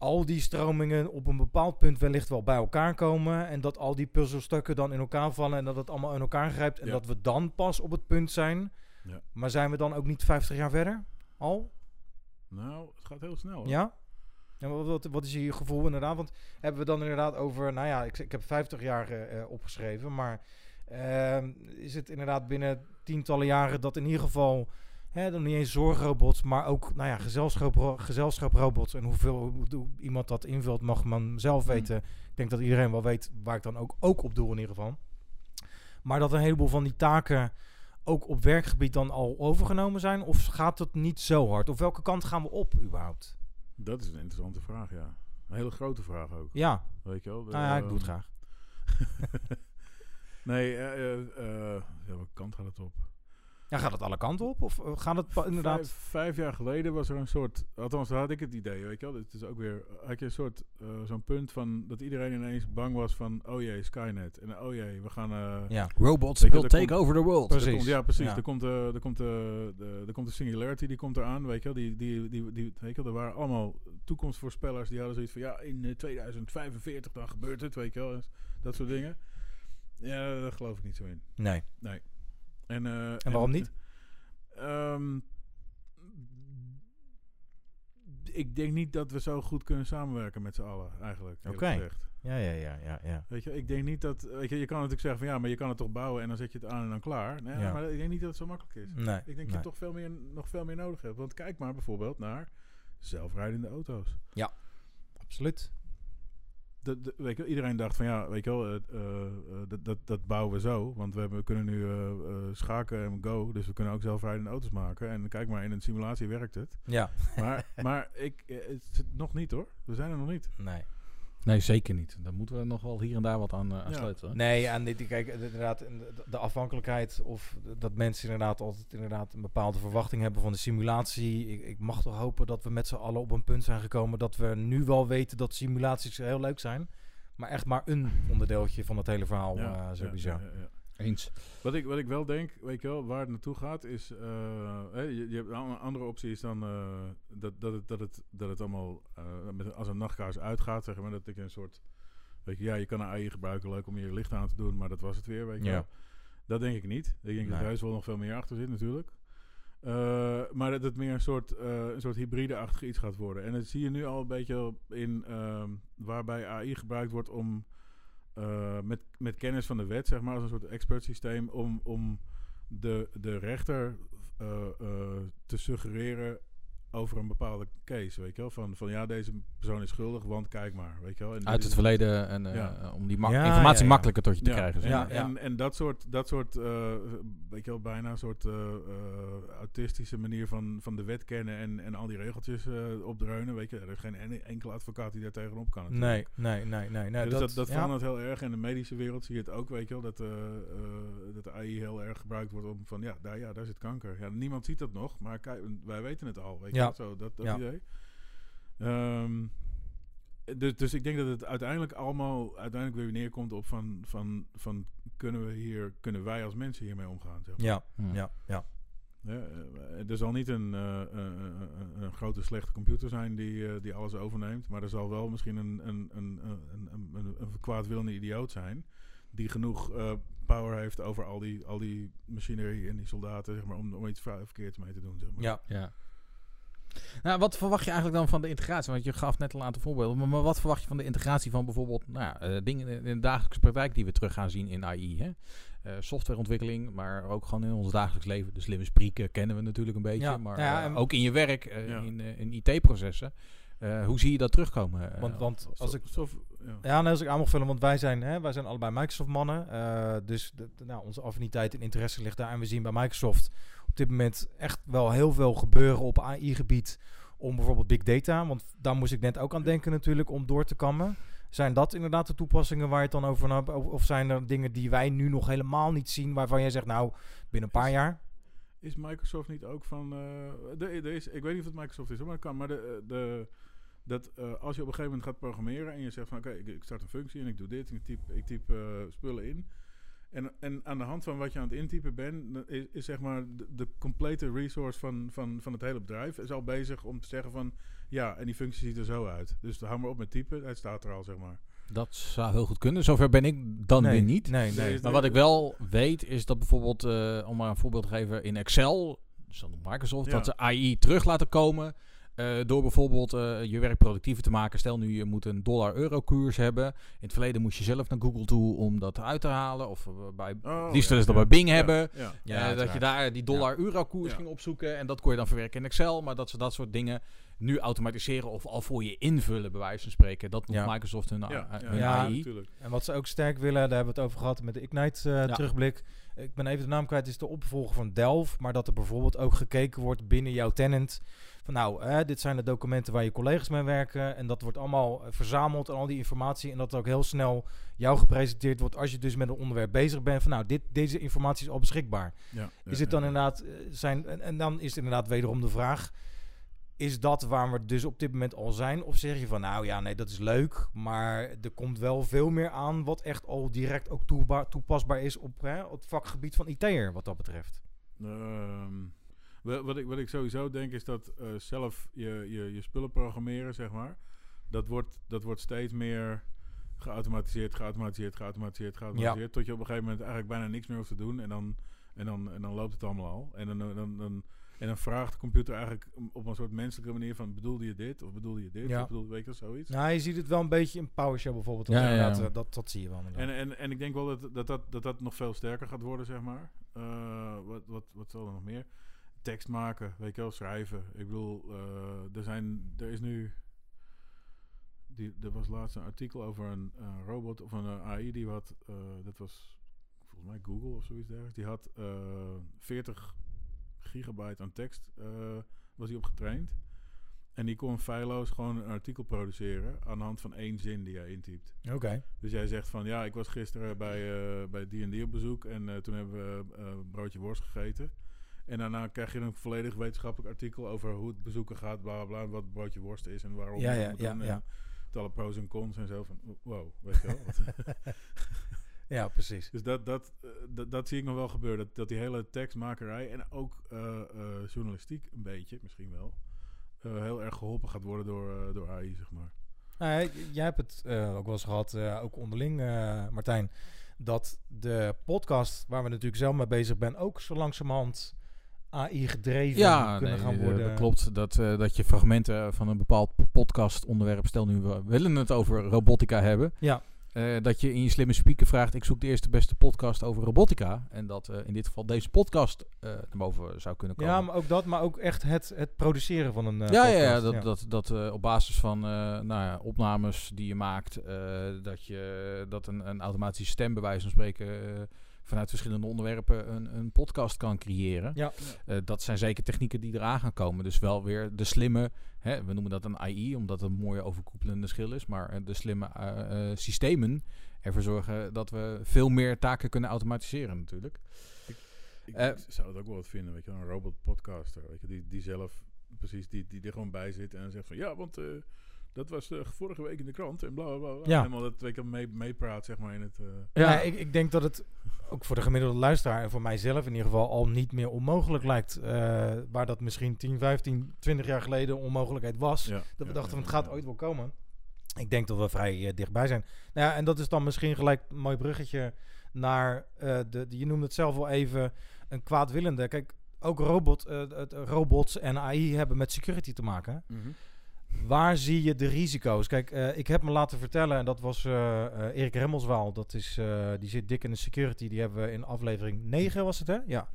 al die stromingen op een bepaald punt wellicht wel bij elkaar komen. En dat al die puzzelstukken dan in elkaar vallen en dat het allemaal in elkaar grijpt. En Ja. dat we dan pas op het punt zijn. Ja. Maar zijn we dan ook niet 50 jaar verder? Al? Nou, het gaat heel snel. hoor. Ja? Maar wat, wat, wat is je gevoel inderdaad? Want hebben we dan inderdaad over, nou ja, ik, ik heb 50 jaar eh, eh, opgeschreven, maar ehm, is het inderdaad binnen tientallen jaren dat in ieder geval, hè, dan niet eens zorgrobots, maar ook, nou ja, gezelschap, gezelschaprobots en hoeveel hoe, hoe iemand dat invult mag man zelf Hmm. weten. Ik denk dat iedereen wel weet waar ik dan ook, ook op doe in ieder geval. Maar dat een heleboel van die taken ook op werkgebied dan al overgenomen zijn? Of gaat het niet zo hard? Of welke kant gaan we op überhaupt? Dat is een interessante vraag, ja. Een hele grote vraag ook. Ja, Weet je wel? nou ja, ik doe het Ehm, graag. nee, eh, eh, eh, ja, welke kant gaat het op? Ja, gaat het alle kanten op? Of eh, gaat het inderdaad... Vijf, vijf jaar geleden was er een soort, althans daar had ik het idee, weet je wel. Het is ook weer, had je een soort, eh, zo'n punt van, dat iedereen ineens bang was van, oh jee, Skynet. En oh jee, we gaan... eh, Ja, Robots will take komt- over the world. Precies. komt- ja, precies. Ja. Er, komt, eh, er, komt, de, er komt de Singularity, die komt eraan, weet je wel. Die, die, die, die, weet je wel, er waren allemaal toekomstvoorspellers, die hadden zoiets van, ja, in eh, 2045 dan gebeurt het, weet je wel. Dat soort dingen. Ja, daar geloof ik niet zo in. nee. En, eh, En waarom niet? Ehm, ik denk niet dat we zo goed kunnen samenwerken met z'n allen, eigenlijk. Oké. Ja, ja, ja, ja, ja. Weet je, ik denk niet dat. Weet je, je kan natuurlijk zeggen van ja, maar je kan het toch bouwen en dan zet je het aan en dan klaar. Nee, Ja. Maar ik denk niet dat het zo makkelijk is. Nee. Ik denk dat je toch veel meer, nog veel meer nodig hebt. Want kijk maar bijvoorbeeld naar zelfrijdende auto's. Absoluut. Dat, dat- weet je, iedereen dacht van ja, weet je wel, eh, eh, eh, dat, dat, dat bouwen we zo. Want we, hebben, we kunnen nu schaken en go, dus we kunnen ook zelfrijdende auto's maken. En kijk maar, in een simulatie werkt het. Ja. Maar, maar ik, het zit nog niet hoor. We zijn er nog niet. Nee. Nee, zeker niet. Daar moeten we nog wel hier en daar wat aan, eh, aan Ja. sleutelen. Nee, en dit, kijk, inderdaad, de, de afhankelijkheid of dat mensen inderdaad altijd inderdaad een bepaalde verwachting hebben van de simulatie. Ik, ik mag toch hopen dat we met z'n allen op een punt zijn gekomen dat we nu wel weten dat simulaties heel leuk zijn. maar echt maar een onderdeeltje van het hele verhaal. Ja, eh, zo ja, Eens. Wat ik, wat ik wel denk, weet je wel, waar het naartoe gaat, is... eh, hè, je, je hebt een an- andere optie is dan eh, dat, dat, het, dat, het, dat het allemaal eh, met, als een nachtkaars uitgaat, zeg maar. Dat ik een soort... Weet je, ja, je kan een AI gebruiken, leuk om je licht aan te doen, maar dat was het weer, weet je Ja. wel. Dat denk ik niet. Ik denk dat Nee. er juist wel nog veel meer achter zit, natuurlijk. Maar dat het meer een soort, een soort hybride-achtig iets gaat worden. En dat zie je nu al een beetje in... ehm, waarbij AI gebruikt wordt om... eh, met, met kennis van de wet, zeg maar, als een soort expert systeem, om, om de, de rechter eh, eh, te suggereren over een bepaalde case, weet je wel? Van, van ja, deze persoon is schuldig, want kijk maar, weet je wel? En Uit het verleden en eh, Ja. om die Ja, informatie ja, ja. makkelijker tot je te Ja, krijgen. zeg. Ja, ja. En, en dat soort, dat soort eh, weet je wel, bijna een soort eh, autistische manier van, van de wet kennen en, en al die regeltjes eh, opdreunen, weet je. Er is geen en- enkele advocaat die daar tegenop kan. natuurlijk. Nee, nee, nee, nee. nee dus dat, dat ja. verandert heel erg. In de medische wereld zie je het ook, weet je wel, dat, dat de AI heel erg gebruikt wordt om van, ja, daar, ja, daar zit kanker. Ja, niemand ziet dat nog, maar wij weten het al, weet je Ja. zo, dat, dat Ja. idee. Ehm, dus, dus ik denk dat het uiteindelijk allemaal uiteindelijk weer neerkomt op van, van, van kunnen we hier, kunnen wij als mensen hiermee omgaan? Zeg maar. Ja, ja, ja. Ja, eh, er zal niet een, eh, eh, eh, eh, een grote slechte computer zijn die, die alles overneemt. Maar er zal wel misschien een, een, een, een, een, een, een kwaadwillende idioot zijn. Die genoeg eh, power heeft over al die, al die machinerie en die soldaten. Zeg maar, om, om iets verkeerds mee te doen. Zeg maar. ja. Ja. Nou, wat verwacht je eigenlijk dan van de integratie? Want je gaf net al een aantal voorbeelden. Maar, maar wat verwacht je van de integratie van bijvoorbeeld nou, ja, eh, dingen in de dagelijkse praktijk die we terug gaan zien in AI? Hè? Eh, softwareontwikkeling, maar ook gewoon in ons dagelijks leven. De slimme spreeken kennen we natuurlijk een beetje. Ja, maar ja, eh, en- ook in je werk, Ja. in, in IT-processen. Eh, hoe zie je dat terugkomen? Want, want als ik zo- ja. Ja, nee, als ik aan mag vullen, want wij zijn, hè, wij zijn allebei Microsoft-mannen. eh, dus de, de- nou, onze affiniteit en interesse ligt daar. En we zien bij Microsoft op dit moment echt wel heel veel gebeuren op AI-gebied. Om bijvoorbeeld big data, want daar moest ik net ook aan denken natuurlijk, om door te kammen. Zijn dat inderdaad de toepassingen waar je het dan over hebt? Of, of zijn er dingen die wij nu nog helemaal niet zien, waarvan jij zegt, nou, binnen een paar jaar? Is Microsoft niet ook van... eh, de, is, ik weet niet of het Microsoft is, maar kan. Maar de, de, dat eh, als je op een gegeven moment gaat programmeren... en je zegt van oké, ik, ik start een functie en ik doe dit... en ik typ, ik typ eh, spullen in... En, en aan de hand van wat je aan het intypen bent... is, is zeg maar de, de complete resource van, van, van het hele bedrijf... is al bezig om te zeggen van... ja, en die functie ziet er zo uit. Dus hou maar op met typen, het staat er al, zeg maar. Dat zou heel goed kunnen. Zover ben ik dan nee, weer niet. Nee, Nee, Maar wat ik wel weet is dat bijvoorbeeld, eh, om maar een voorbeeld te geven, in Excel, dus dan Microsoft, Ja. dat ze AI terug laten komen. Eh, door bijvoorbeeld eh, je werk productiever te maken. Stel nu je moet een dollar-euro koers hebben. In het verleden moest je zelf naar Google toe om dat uit te halen. Of eh, bij, Oh, liefst ja, dat ja, bij Bing ja, hebben. Ja, dat je daar die dollar-euro koers Ja. ging opzoeken. En dat kon je dan verwerken in Excel. Maar dat ze dat soort dingen nu automatiseren of al voor je invullen, bij wijze van spreken. Dat doet Ja. Microsoft hun, ja, ja, hun ja, AI. natuurlijk. En wat ze ook sterk willen, daar hebben we het over gehad met de Ignite eh, Ja. terugblik. Ik ben even de naam kwijt, is de opvolger van Delve. Maar dat er bijvoorbeeld ook gekeken wordt binnen jouw tenant. Van nou, eh, dit zijn de documenten waar je collega's mee werken. En dat wordt allemaal eh, verzameld en al die informatie. En dat ook heel snel jou gepresenteerd wordt als je dus met een onderwerp bezig bent. Van nou, dit, deze informatie is al beschikbaar. Ja, Is ja, het dan ja. inderdaad eh, zijn. En, en dan is het inderdaad wederom de vraag. Is dat waar we dus op dit moment al zijn? Of zeg je van nou ja, nee, dat is leuk. Maar er komt wel veel meer aan wat echt al direct ook toepasbaar is op hè, het vakgebied van IT'er, wat dat betreft. Ehm, wa- wat, ik, wat ik sowieso denk is dat eh, zelf je, je, je spullen programmeren, zeg maar, dat wordt, dat wordt steeds meer geautomatiseerd, geautomatiseerd, geautomatiseerd, geautomatiseerd. Tot je op een gegeven moment eigenlijk bijna niks meer hoeft te doen en dan, en dan, en dan loopt het allemaal al. En dan, dan, dan- en dan vraagt de computer eigenlijk op een soort menselijke manier van bedoelde je dit of bedoelde je dit Ja. of bedoelde weet je zoiets. Nou, je ziet het wel een beetje in PowerShell bijvoorbeeld. Ja, ja, eh, Dat, dat zie je wel. En, en, en ik denk wel dat dat, dat, dat dat nog veel sterker gaat worden, zeg maar. Eh, wat, wat, wat zal er nog meer? Tekst maken, weet je wel, schrijven. Ik bedoel, eh, er, zijn, er is nu... Die, er was laatst een artikel over een eh, robot of een AI die had... eh, dat was volgens mij Google of zoiets dergelijks. Die had eh 40 gigabyte aan tekst eh, was hij op getraind. En die kon feilloos gewoon een artikel produceren aan de hand van één zin die hij intypt. Oké. Dus jij zegt van ja, ik was gisteren bij, eh bij D&D op bezoek en eh, toen hebben we broodje worst gegeten. En daarna krijg je een volledig wetenschappelijk artikel over hoe het bezoeken gaat, bla bla bla, wat broodje worst is en waarom. Ja, ja, ja, doen ja. alle pros en cons en zo. Van, wow, weet je wel. Ja, precies. dus dat, dat, eh, dat, dat zie ik nog wel gebeuren. Dat, dat die hele tekstmakerij en ook eh, eh, journalistiek een beetje, misschien wel, eh, heel erg geholpen gaat worden door, eh, door AI, zeg maar. Nou, jij hebt het eh, ook wel eens gehad, eh, ook onderling, eh, Martijn, dat de podcast waar we natuurlijk zelf mee bezig zijn, ook zo langzamerhand AI gedreven Ja, kunnen nee, gaan worden. dat klopt. Dat, eh, dat je fragmenten van een bepaald podcast onderwerp, stel nu we willen het over robotica hebben, Ja, eh, dat je in je slimme speaker vraagt, ik zoek de eerste beste podcast over robotica. En dat eh, in dit geval deze podcast eh naar boven zou kunnen komen. ja, maar ook dat, maar ook echt het, het produceren van een ja, ja, ja, podcast. dat, dat, dat eh, op basis van nou ja, opnames die je maakt, dat, je, dat een, een automatische stem bij wijze van spreken vanuit verschillende onderwerpen een, een podcast kan creëren. Ja. Eh, dat zijn zeker technieken die eraan gaan komen. Dus wel weer de slimme, hè, we noemen dat een AI, omdat het een mooie overkoepelende schil is, maar eh, de slimme eh, systemen ervoor zorgen dat we veel meer taken kunnen automatiseren natuurlijk. Ik Eh, zou het ook wel wat vinden, weet je, een robot podcaster, weet je, die, die zelf precies, die, die er gewoon bij zit en dan zegt van, ja, want eh, dat was eh, vorige week in de krant en bla bla bla. Ja. Helemaal dat wel, mee, meepraat, zeg maar, in het... eh, Ja, ik, ik denk dat het ook voor de gemiddelde luisteraar en voor mijzelf in ieder geval al niet meer onmogelijk lijkt. eh, waar dat misschien 10, 15, 20 jaar geleden een onmogelijkheid was. ja, Dat we ja, dachten van ja, het gaat ja. ooit wel komen. Ik denk dat we vrij dichtbij zijn. Nou ja, en dat is dan misschien gelijk een mooi bruggetje naar, eh, de, de- je noemde het zelf al even, een kwaadwillende. Kijk, ook robot, eh, het, robots en AI hebben met security te maken. Mhm. Waar zie je de risico's? Kijk, eh, ik heb me laten vertellen, en dat was eh, eh, Erik Remmelswaal, dat is, die zit dik in de security, die hebben we in aflevering 9 was het hè? Ja.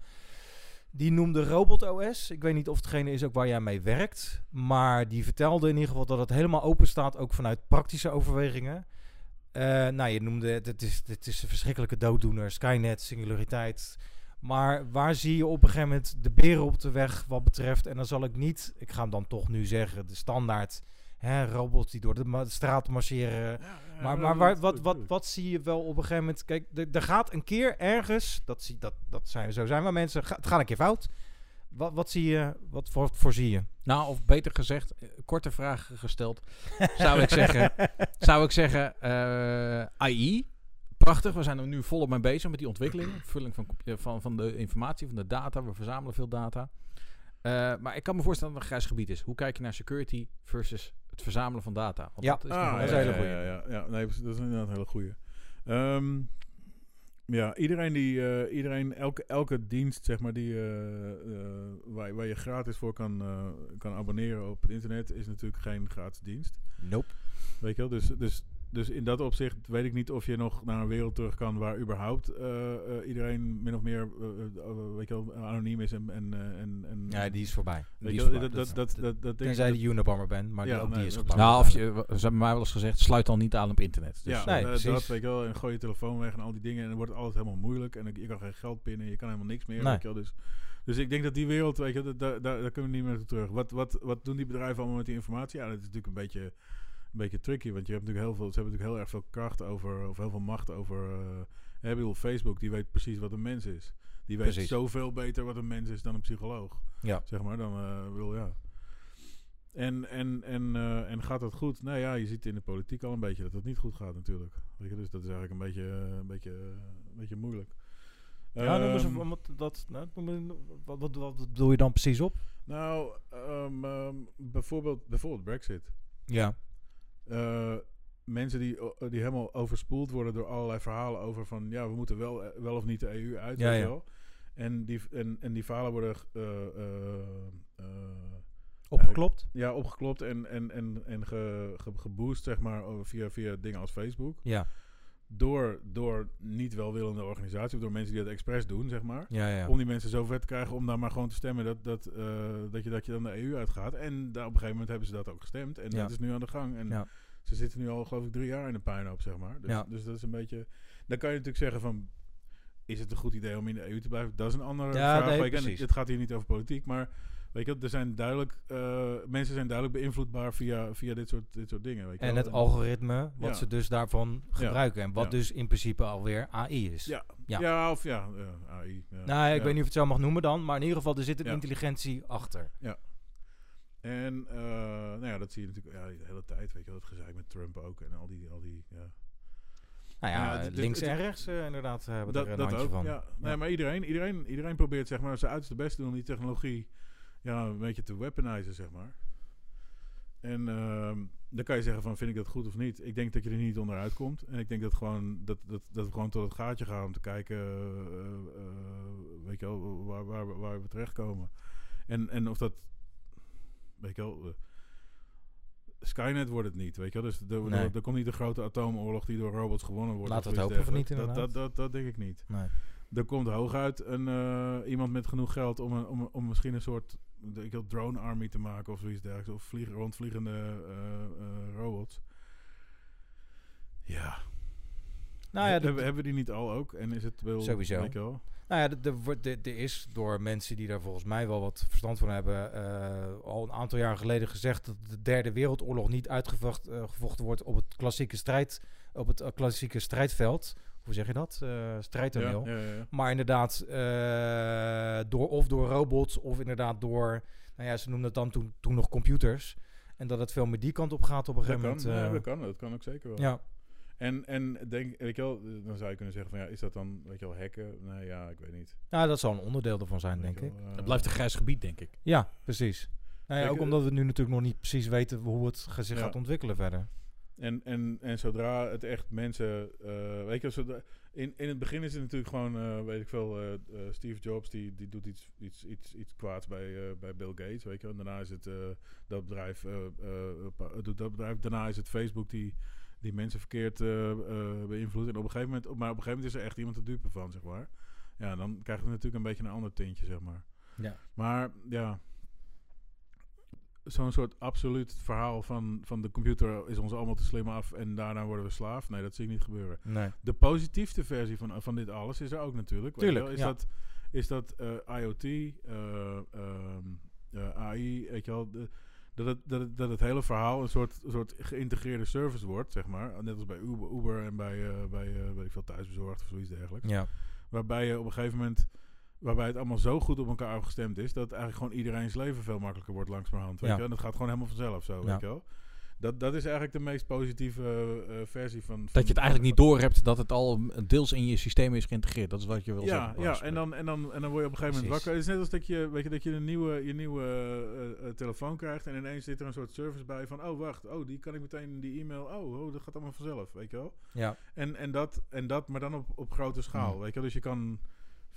Die noemde Robot OS. Ik weet niet of hetgene is ook waar jij mee werkt, maar die vertelde in ieder geval dat het helemaal open staat, ook vanuit praktische overwegingen. Nou, je noemde het, het is, het is een verschrikkelijke dooddoener, Skynet, singulariteit. Maar waar zie je op een gegeven moment de beren op de weg wat betreft? En dan zal ik niet, ik ga hem dan toch nu zeggen, de standaard hè, robots die door de ma- straat marcheren. Ja, ja, Maar, maar waar, wat, wat, wat zie je wel op een gegeven moment? Kijk, er- er gaat een keer ergens, dat, zie, dat, dat zijn, zo zijn we mensen, ga- het gaat een keer fout. Wat, wat zie je, wat voor, voorzie je? Nou, of beter gezegd, eh, korte vraag gesteld, zou ik zeggen, zou ik zeggen eh, AI. Prachtig, we zijn er nu volop mee bezig met die ontwikkeling. Vulling van, van, van de informatie, van de data. We verzamelen veel data. Eh, maar ik kan me voorstellen dat het een grijs gebied is. Hoe kijk je naar security versus het verzamelen van data? Want Ja. dat is Ah, ja, een hele ja, goeie. Ja, ja, ja. Nee, dat is inderdaad een hele goeie. Ehm, ja, iedereen die, eh, iedereen, elke, elke dienst, zeg maar, die, eh, eh, waar, waar je gratis voor kan, eh, kan abonneren op het internet, is natuurlijk geen gratis dienst. Nope. Weet je wel? Dus, dus, dus in dat opzicht weet ik niet of je nog naar een wereld terug kan waar überhaupt eh, eh, iedereen min of meer, eh, weet je wel, anoniem is en, en, en, en Ja, die is voorbij. Die weet is voorbij. dat, dat, dat, dat, dat denk Tenzij ik- je de Unabomber bent, maar Ja, die, ook nee, die is gebouwd. Nou, of je, ze hebben mij wel eens gezegd, sluit dan niet aan op internet. Dus, ja, nee, precies. dat weet je wel. En gooi je telefoon weg en al die dingen. En dan wordt het altijd helemaal moeilijk. En je kan geen geld pinnen. Je kan helemaal niks meer. Nee. Weet je wel. Dus, dus ik denk dat die wereld, weet je, daar, daar, daar kunnen we niet meer terug. Wat, wat, wat doen die bedrijven allemaal met die informatie? Ja, dat is natuurlijk een beetje, beetje tricky. Want je hebt natuurlijk heel veel, ze hebben natuurlijk heel erg veel kracht over, of heel veel macht over. eh hè, ik bedoel, Facebook, die weet precies wat een mens is. Die weet Precies. zoveel beter wat een mens is dan een psycholoog. Ja. Zeg maar, dan eh wil ja. En, en, en, eh, en gaat dat goed? Nou ja, je ziet in de politiek al een beetje dat het niet goed gaat natuurlijk. Weet je, dus dat is eigenlijk een beetje, eh, een beetje, eh, een beetje moeilijk. Ja, eens Ehm, wat, dat, nou, wat, wat, wat bedoel je dan precies op? nou, ehm, ehm, bijvoorbeeld, bijvoorbeeld Brexit. Ja. Eh, mensen die, o- die helemaal overspoeld worden door allerlei verhalen over van ja, we moeten wel, eh, wel of niet de EU uit. Ja. En, die, en, en die verhalen worden eh, eh, eh, Opgeklopt? ja, opgeklopt en, en, en, en ge, ge- geboost, zeg maar, via, via dingen als Facebook. Ja. Door, door niet welwillende organisaties, of door mensen die dat expres doen, zeg maar. Ja, ja. Om die mensen zo ver te krijgen om dan maar gewoon te stemmen dat, dat, eh, dat, je, dat je dan de EU uitgaat. En daar op een gegeven moment hebben ze dat ook gestemd. En Ja. dat is nu aan de gang. En ze zitten nu al, geloof ik, drie jaar in de puinhoop, zeg maar. Dus, dus dat is een beetje... Dan kan je natuurlijk zeggen van... Is het een goed idee om in de EU te blijven? Dat is een andere vraag. nee, en het gaat hier niet over politiek, maar... Weet je, er zijn duidelijk, eh, mensen zijn duidelijk beïnvloedbaar via, via dit, soort, dit soort dingen. Weet je En wel. het algoritme, wat Ja. ze dus daarvan gebruiken. En wat Ja. dus in principe alweer AI is. Ja, Ja. ja. of ja, eh, AI. Ja. Nou, ik Ja. weet niet of het zo mag noemen dan, maar in ieder geval er zit een Ja. intelligentie achter. En eh, nou ja, dat zie je natuurlijk ja, de hele tijd, weet je wel, het gezeik met Trump ook en al die, al die ja. Nou ja, Ja, links en rechts eh, inderdaad hebben dat, er een dat handje ook, van. ja. Nee, Ja. maar iedereen, iedereen, iedereen probeert zeg maar zijn uiterste best te doen om die technologie ja, een beetje te weaponizen, zeg maar. En ehm, dan kan je zeggen van, vind ik dat goed of niet? Ik denk dat je er niet onderuit komt. En ik denk dat, gewoon, dat, dat, dat we gewoon tot het gaatje gaan om te kijken, eh, eh, weet je wel, waar, waar, waar we terechtkomen. En, en of dat, weet je wel... eh, Skynet wordt het niet, weet je wel. Dus er, Nee. er, komt niet een grote atoomoorlog die door robots gewonnen wordt. Laten we het hopen niet, dat, dat, dat, dat denk ik niet. Nee. Er komt hooguit een, iemand met genoeg geld om, een, om, om misschien een soort ik wil drone army te maken of zoiets dergelijks. Of vliegen, rondvliegende eh, eh, robots. Ja. Nou ja, hebben, hebben we die niet al ook? En is het wel... Sowieso. wel? Nou ja, er- wordt- is door mensen die daar volgens mij wel wat verstand van hebben, eh, al een aantal jaar geleden gezegd dat de derde wereldoorlog niet uitgevochten eh, gevochten wordt op het klassieke strijd, op het klassieke strijdveld. Hoe zeg je dat? Eh strijdtoneel. Ja, ja, ja, ja. Maar inderdaad, eh, door, of door robots, of inderdaad door, nou ja, ze noemden het dan toen, toen nog computers. En dat het veel meer die kant op gaat op een gegeven kan, moment. ja, eh, dat kan, dat kan ook zeker wel. ja. En, en denk, weet je wel, dan zou je kunnen zeggen van ja, is dat dan, weet je wel, hacken? Nee, ja, ik weet niet. ja, dat zal een onderdeel ervan zijn, Weet denk ik. wel, Het blijft een grijs gebied, denk ik. Ja, precies. Nou ja, ook omdat we nu natuurlijk nog niet precies weten hoe het zich Ja. gaat ontwikkelen verder. En, en, en zodra het echt mensen, eh, weet je, zodra, in, in het begin is het natuurlijk gewoon, eh, weet ik veel, eh, Steve Jobs die, die doet iets, iets, iets, iets kwaads bij, bij Bill Gates, weet je. En daarna is het dat bedrijf, doet dat bedrijf, daarna is het Facebook die, die mensen verkeerd beïnvloedt. En op een gegeven moment, maar op een gegeven moment is er echt iemand de dupe van, zeg maar. Ja, dan krijgt het natuurlijk een beetje een ander tintje, zeg maar. Ja. Maar ja, zo'n soort absoluut verhaal van, van de computer is ons allemaal te slim af en daarna worden we slaaf. Nee, dat zie ik niet gebeuren. Nee. De positiefste versie van, van dit alles is er ook natuurlijk. Tuurlijk. Is ja. dat, is dat eh, IoT, eh, ehm, eh, AI, weet je wel, de- dat het, dat, het, dat het hele verhaal een soort, soort geïntegreerde service wordt, zeg maar. Net als bij Uber, Uber en bij, bij ik veel, thuisbezorgd of zoiets dergelijks. Ja. Waarbij je op een gegeven moment, waarbij het allemaal zo goed op elkaar afgestemd is, dat eigenlijk gewoon iedereen's leven veel makkelijker wordt langzamerhand. Weet Ja. je? wel. En dat gaat gewoon helemaal vanzelf zo, Ja. weet je wel. Dat, dat is eigenlijk de meest positieve eh, eh, versie van, van... Dat je het eigenlijk niet door hebt dat het al deels in je systeem is geïntegreerd. Dat is wat je wil Ja, zeggen. ja en, dan, en, dan, en dan word je op een gegeven moment wakker. Het is net als dat je, weet je, dat je een nieuwe, je nieuwe eh, telefoon krijgt en ineens zit er een soort service bij van, oh wacht, oh die kan ik meteen in die e-mail, oh, oh dat gaat allemaal vanzelf, weet je wel. Ja. En, en, dat, en dat, maar dan op, op grote schaal, Mm. weet je wel. Dus je kan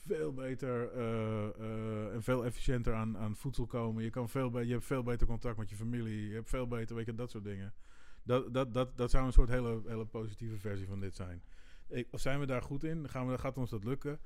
veel beter eh, eh, en veel efficiënter aan, aan voedsel komen. Je, kan veel je hebt veel beter contact met je familie. Je hebt veel beter, weet je, dat soort dingen. Dat, dat, dat, dat zou een soort hele, hele positieve versie van dit zijn. Ik, zijn we daar goed in? Gaan we, gaat ons dat lukken?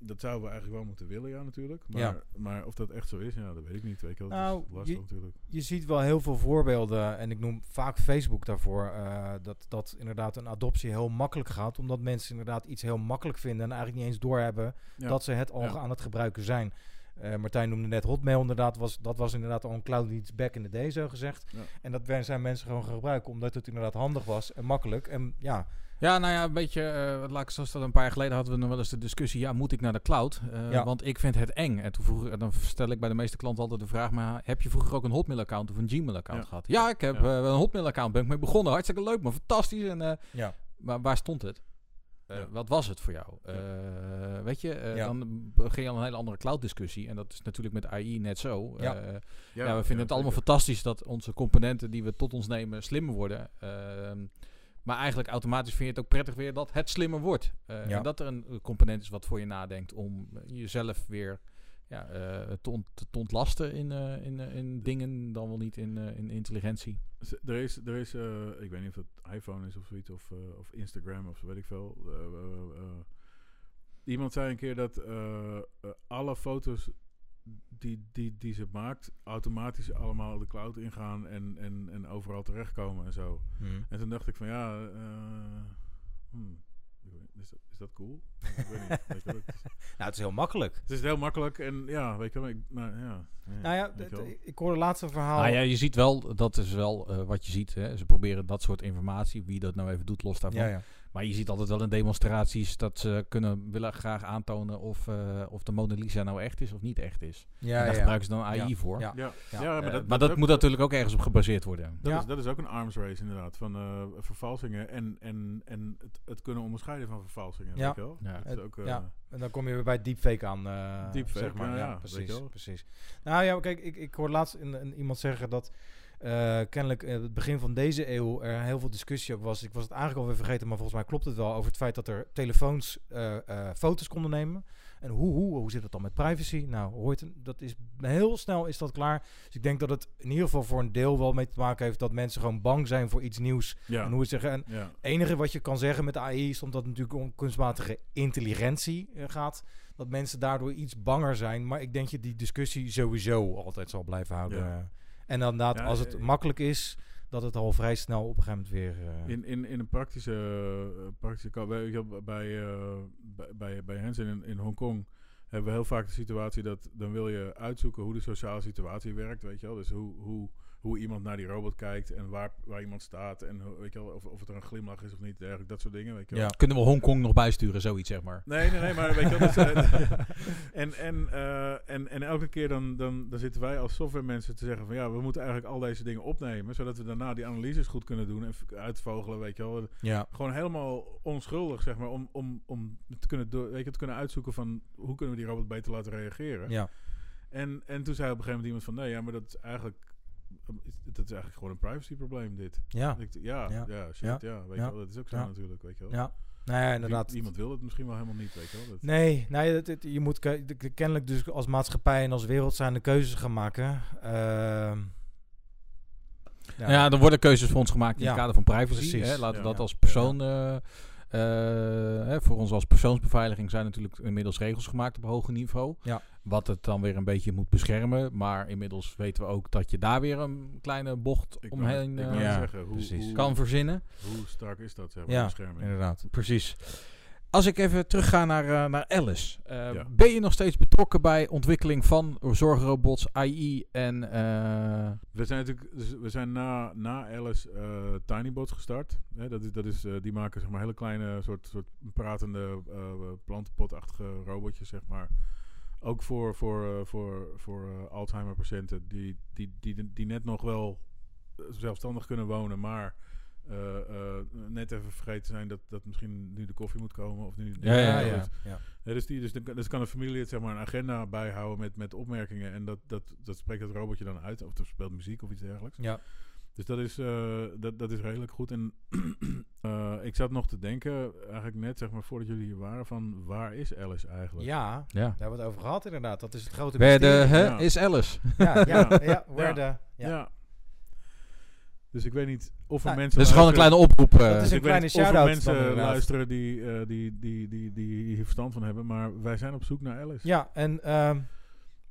Dat zouden we eigenlijk wel moeten willen, ja, natuurlijk. Maar, Ja. maar of dat echt zo is, ja, dat weet ik niet. Weet je. Nou, dat is lastig je- natuurlijk. Je ziet wel heel veel voorbeelden, en ik noem vaak Facebook daarvoor, eh, dat, dat inderdaad een adoptie heel makkelijk gaat, omdat mensen inderdaad iets heel makkelijk vinden en eigenlijk niet eens doorhebben Ja. dat ze het al Ja. aan het gebruiken zijn. Eh, Martijn noemde net Hotmail inderdaad, was, dat was inderdaad al een cloud iets back in the day zo gezegd. En dat zijn mensen gewoon gaan gebruiken, omdat het inderdaad handig was en makkelijk. En ja, Ja, nou ja, een beetje, eh laat ik zoals dat een paar jaar geleden hadden we nog wel eens de discussie, ja, moet ik naar de cloud? Eh, Ja. Want ik vind het eng. En toen vroeg, dan stel ik bij de meeste klanten altijd de vraag, maar heb je vroeger ook een Hotmail-account of een Gmail-account Ja. gehad? Ja, ik heb eh, wel een Hotmail-account, ben ik mee begonnen, hartstikke leuk, maar fantastisch. En, ja. maar waar stond het? Wat was het voor jou? Weet je, dan begin je al een hele andere cloud-discussie. En dat is natuurlijk met AI net zo. Ja. Ja, we vinden het allemaal fantastisch dat onze componenten die we tot ons nemen slimmer worden. Maar eigenlijk automatisch vind je het ook prettig weer dat het slimmer wordt. Eh, Ja. En dat er een eh, component is wat voor je nadenkt om eh, jezelf weer ja, eh, te, ont- te ontlasten in, eh, in, in dingen, dan wel niet in, eh, in intelligentie. Er is, er is eh, ik weet niet of het iPhone is of zoiets, of, eh, of Instagram of zo weet ik veel. Iemand zei een keer dat alle foto's die, die, die ze maakt, automatisch allemaal de cloud ingaan en, en, en overal terechtkomen en zo. Hm. En toen dacht ik van ja, eh, hmm, ik is, dat, is dat cool? ik weet niet. Weet je wel, het, is, Nou, het is heel makkelijk. het is heel makkelijk en ja, weet je wel, ik, maar ja. Nou ja, weet je d- wel. d- ik hoorde het laatste verhaal. Nou ja, je ziet wel, dat is wel eh, wat je ziet. Hè. Ze proberen dat soort informatie, wie dat nou even doet, los daarvan. ja, ja. Maar je ziet altijd wel in demonstraties dat ze kunnen, willen graag aantonen of, eh, of de Mona Lisa nou echt is of niet echt is. Ja, en daar ja. gebruiken ze dan AI Ja. voor. Ja. Ja, Ja. ja. Eh, maar dat, maar dat is ook- moet natuurlijk ook ergens op gebaseerd worden. Dat, Ja. is, dat is ook een arms race inderdaad, van eh, vervalsingen en, en, en het, het kunnen onderscheiden van vervalsingen. Ja. Weet je wel? Ja. Dat is Het- ook, eh, ja. En dan kom je weer bij deepfake aan. eh, Deepfake, zeg maar. ja, Ja, precies, precies. Nou ja, kijk, ik, ik hoor laatst een- iemand zeggen dat eh, kennelijk eh, het begin van deze eeuw er heel veel discussie ook was. Ik was het eigenlijk alweer vergeten, maar volgens mij klopt het wel over het feit dat er telefoons eh, foto's konden nemen. En hoe, hoe, hoe zit het dan met privacy? Nou, hoort dat is heel snel is dat klaar. Dus ik denk dat het in ieder geval voor een deel wel mee te maken heeft dat mensen gewoon bang zijn voor iets nieuws. ja. En hoe het zeggen. En ja. het enige wat je kan zeggen met AI is omdat het natuurlijk om kunstmatige intelligentie gaat. Dat mensen daardoor iets banger zijn. Maar ik denk dat je die discussie sowieso altijd zal blijven houden. Ja. En dan inderdaad, Ja, als het eh, makkelijk is, dat het al vrij snel op een gegeven moment weer... eh, In, in, in een praktische, eh, praktische bij, bij, bij, bij Hansen in, in Hongkong hebben we heel vaak de situatie dat dan wil je uitzoeken hoe de sociale situatie werkt, weet je wel. Dus hoe, hoe, hoe iemand naar die robot kijkt en waar, waar iemand staat en weet je wel, of, of het er een glimlach is of niet, eigenlijk dat soort dingen, weet je wel. Ja. Kunnen we Hongkong nog bijsturen, zoiets zeg maar. Nee, nee, nee, maar weet je wel. eh, en, en, eh, en, en elke keer dan, dan, dan zitten wij als softwaremensen te zeggen van ja, we moeten eigenlijk al deze dingen opnemen, zodat we daarna die analyses goed kunnen doen en uitvogelen, weet je wel. ja. Gewoon helemaal onschuldig, zeg maar, om, om, om te, kunnen door, weet je, te kunnen uitzoeken van hoe kunnen we die robot beter laten reageren. Ja. En, en toen zei op een gegeven moment iemand van nee, ja, maar dat is eigenlijk, dat is eigenlijk gewoon een privacyprobleem dit. Ja. Ik, ja, Ja. ja, shit, Ja. ja, weet Ja. je wel, dat is ook zo Ja. natuurlijk, weet je wel. Ja. Nou ja, inderdaad. Iemand wil het misschien wel helemaal niet, weet je wel. Dat, Nee, nee je moet kennelijk dus als maatschappij en als wereld zijn de keuzes gaan maken. Ehm, Ja. ja, er worden keuzes voor ons gemaakt in Ja, het kader van privacy. precies. Hè? Laten we Ja. dat Ja. als persoon... eh, hè, voor ons als persoonsbeveiliging zijn natuurlijk inmiddels regels gemaakt op hoger niveau. Ja. Wat het dan weer een beetje moet beschermen. Maar inmiddels weten we ook dat je daar weer een kleine bocht Ik omheen ik eh, zeggen, hoe, kan verzinnen. hoe sterk is dat, zeg maar, Ja, bescherming? inderdaad. Precies. Als ik even terugga naar, eh, naar Alice. Eh, Ja. Ben je nog steeds betrokken bij ontwikkeling van zorgrobots, AI en... eh, We zijn natuurlijk, dus we zijn na, na Alice Tinybots gestart. Hè, dat is, dat is, die maken zeg maar hele kleine soort, soort pratende uh, plantenpotachtige robotjes, zeg maar. Ook voor, voor, voor, voor Alzheimer patiënten die, die, die, die net nog wel zelfstandig kunnen wonen, maar net even vergeten zijn dat, dat misschien nu de koffie moet komen. Of nu, Ja, ja, ja, ja. ja, ja. Ja, dus, die, dus, kan- dus kan een familie het, zeg maar, een agenda bijhouden met, met opmerkingen. En dat, dat, dat spreekt het robotje dan uit. Of er speelt muziek of iets dergelijks. Ja. Dus dat is, eh, dat, dat is redelijk goed. En eh, ik zat nog te denken, eigenlijk net zeg maar voordat jullie hier waren, van waar is Alice eigenlijk? Ja, ja. daar hebben we het over gehad inderdaad. Dat is het grote Where the mysterie. hè, Ja. is Alice? Ja, ja, Ja. ja, where Ja. the... Ja. Dus ik weet niet of er Nou, mensen Dat is gewoon een kleine oproep. eh. Dat is een kleine niet of er shout-out mensen luisteren die, eh, die, die, die, die hier verstand van hebben. Maar wij zijn op zoek naar Alice. Ja, en ehm,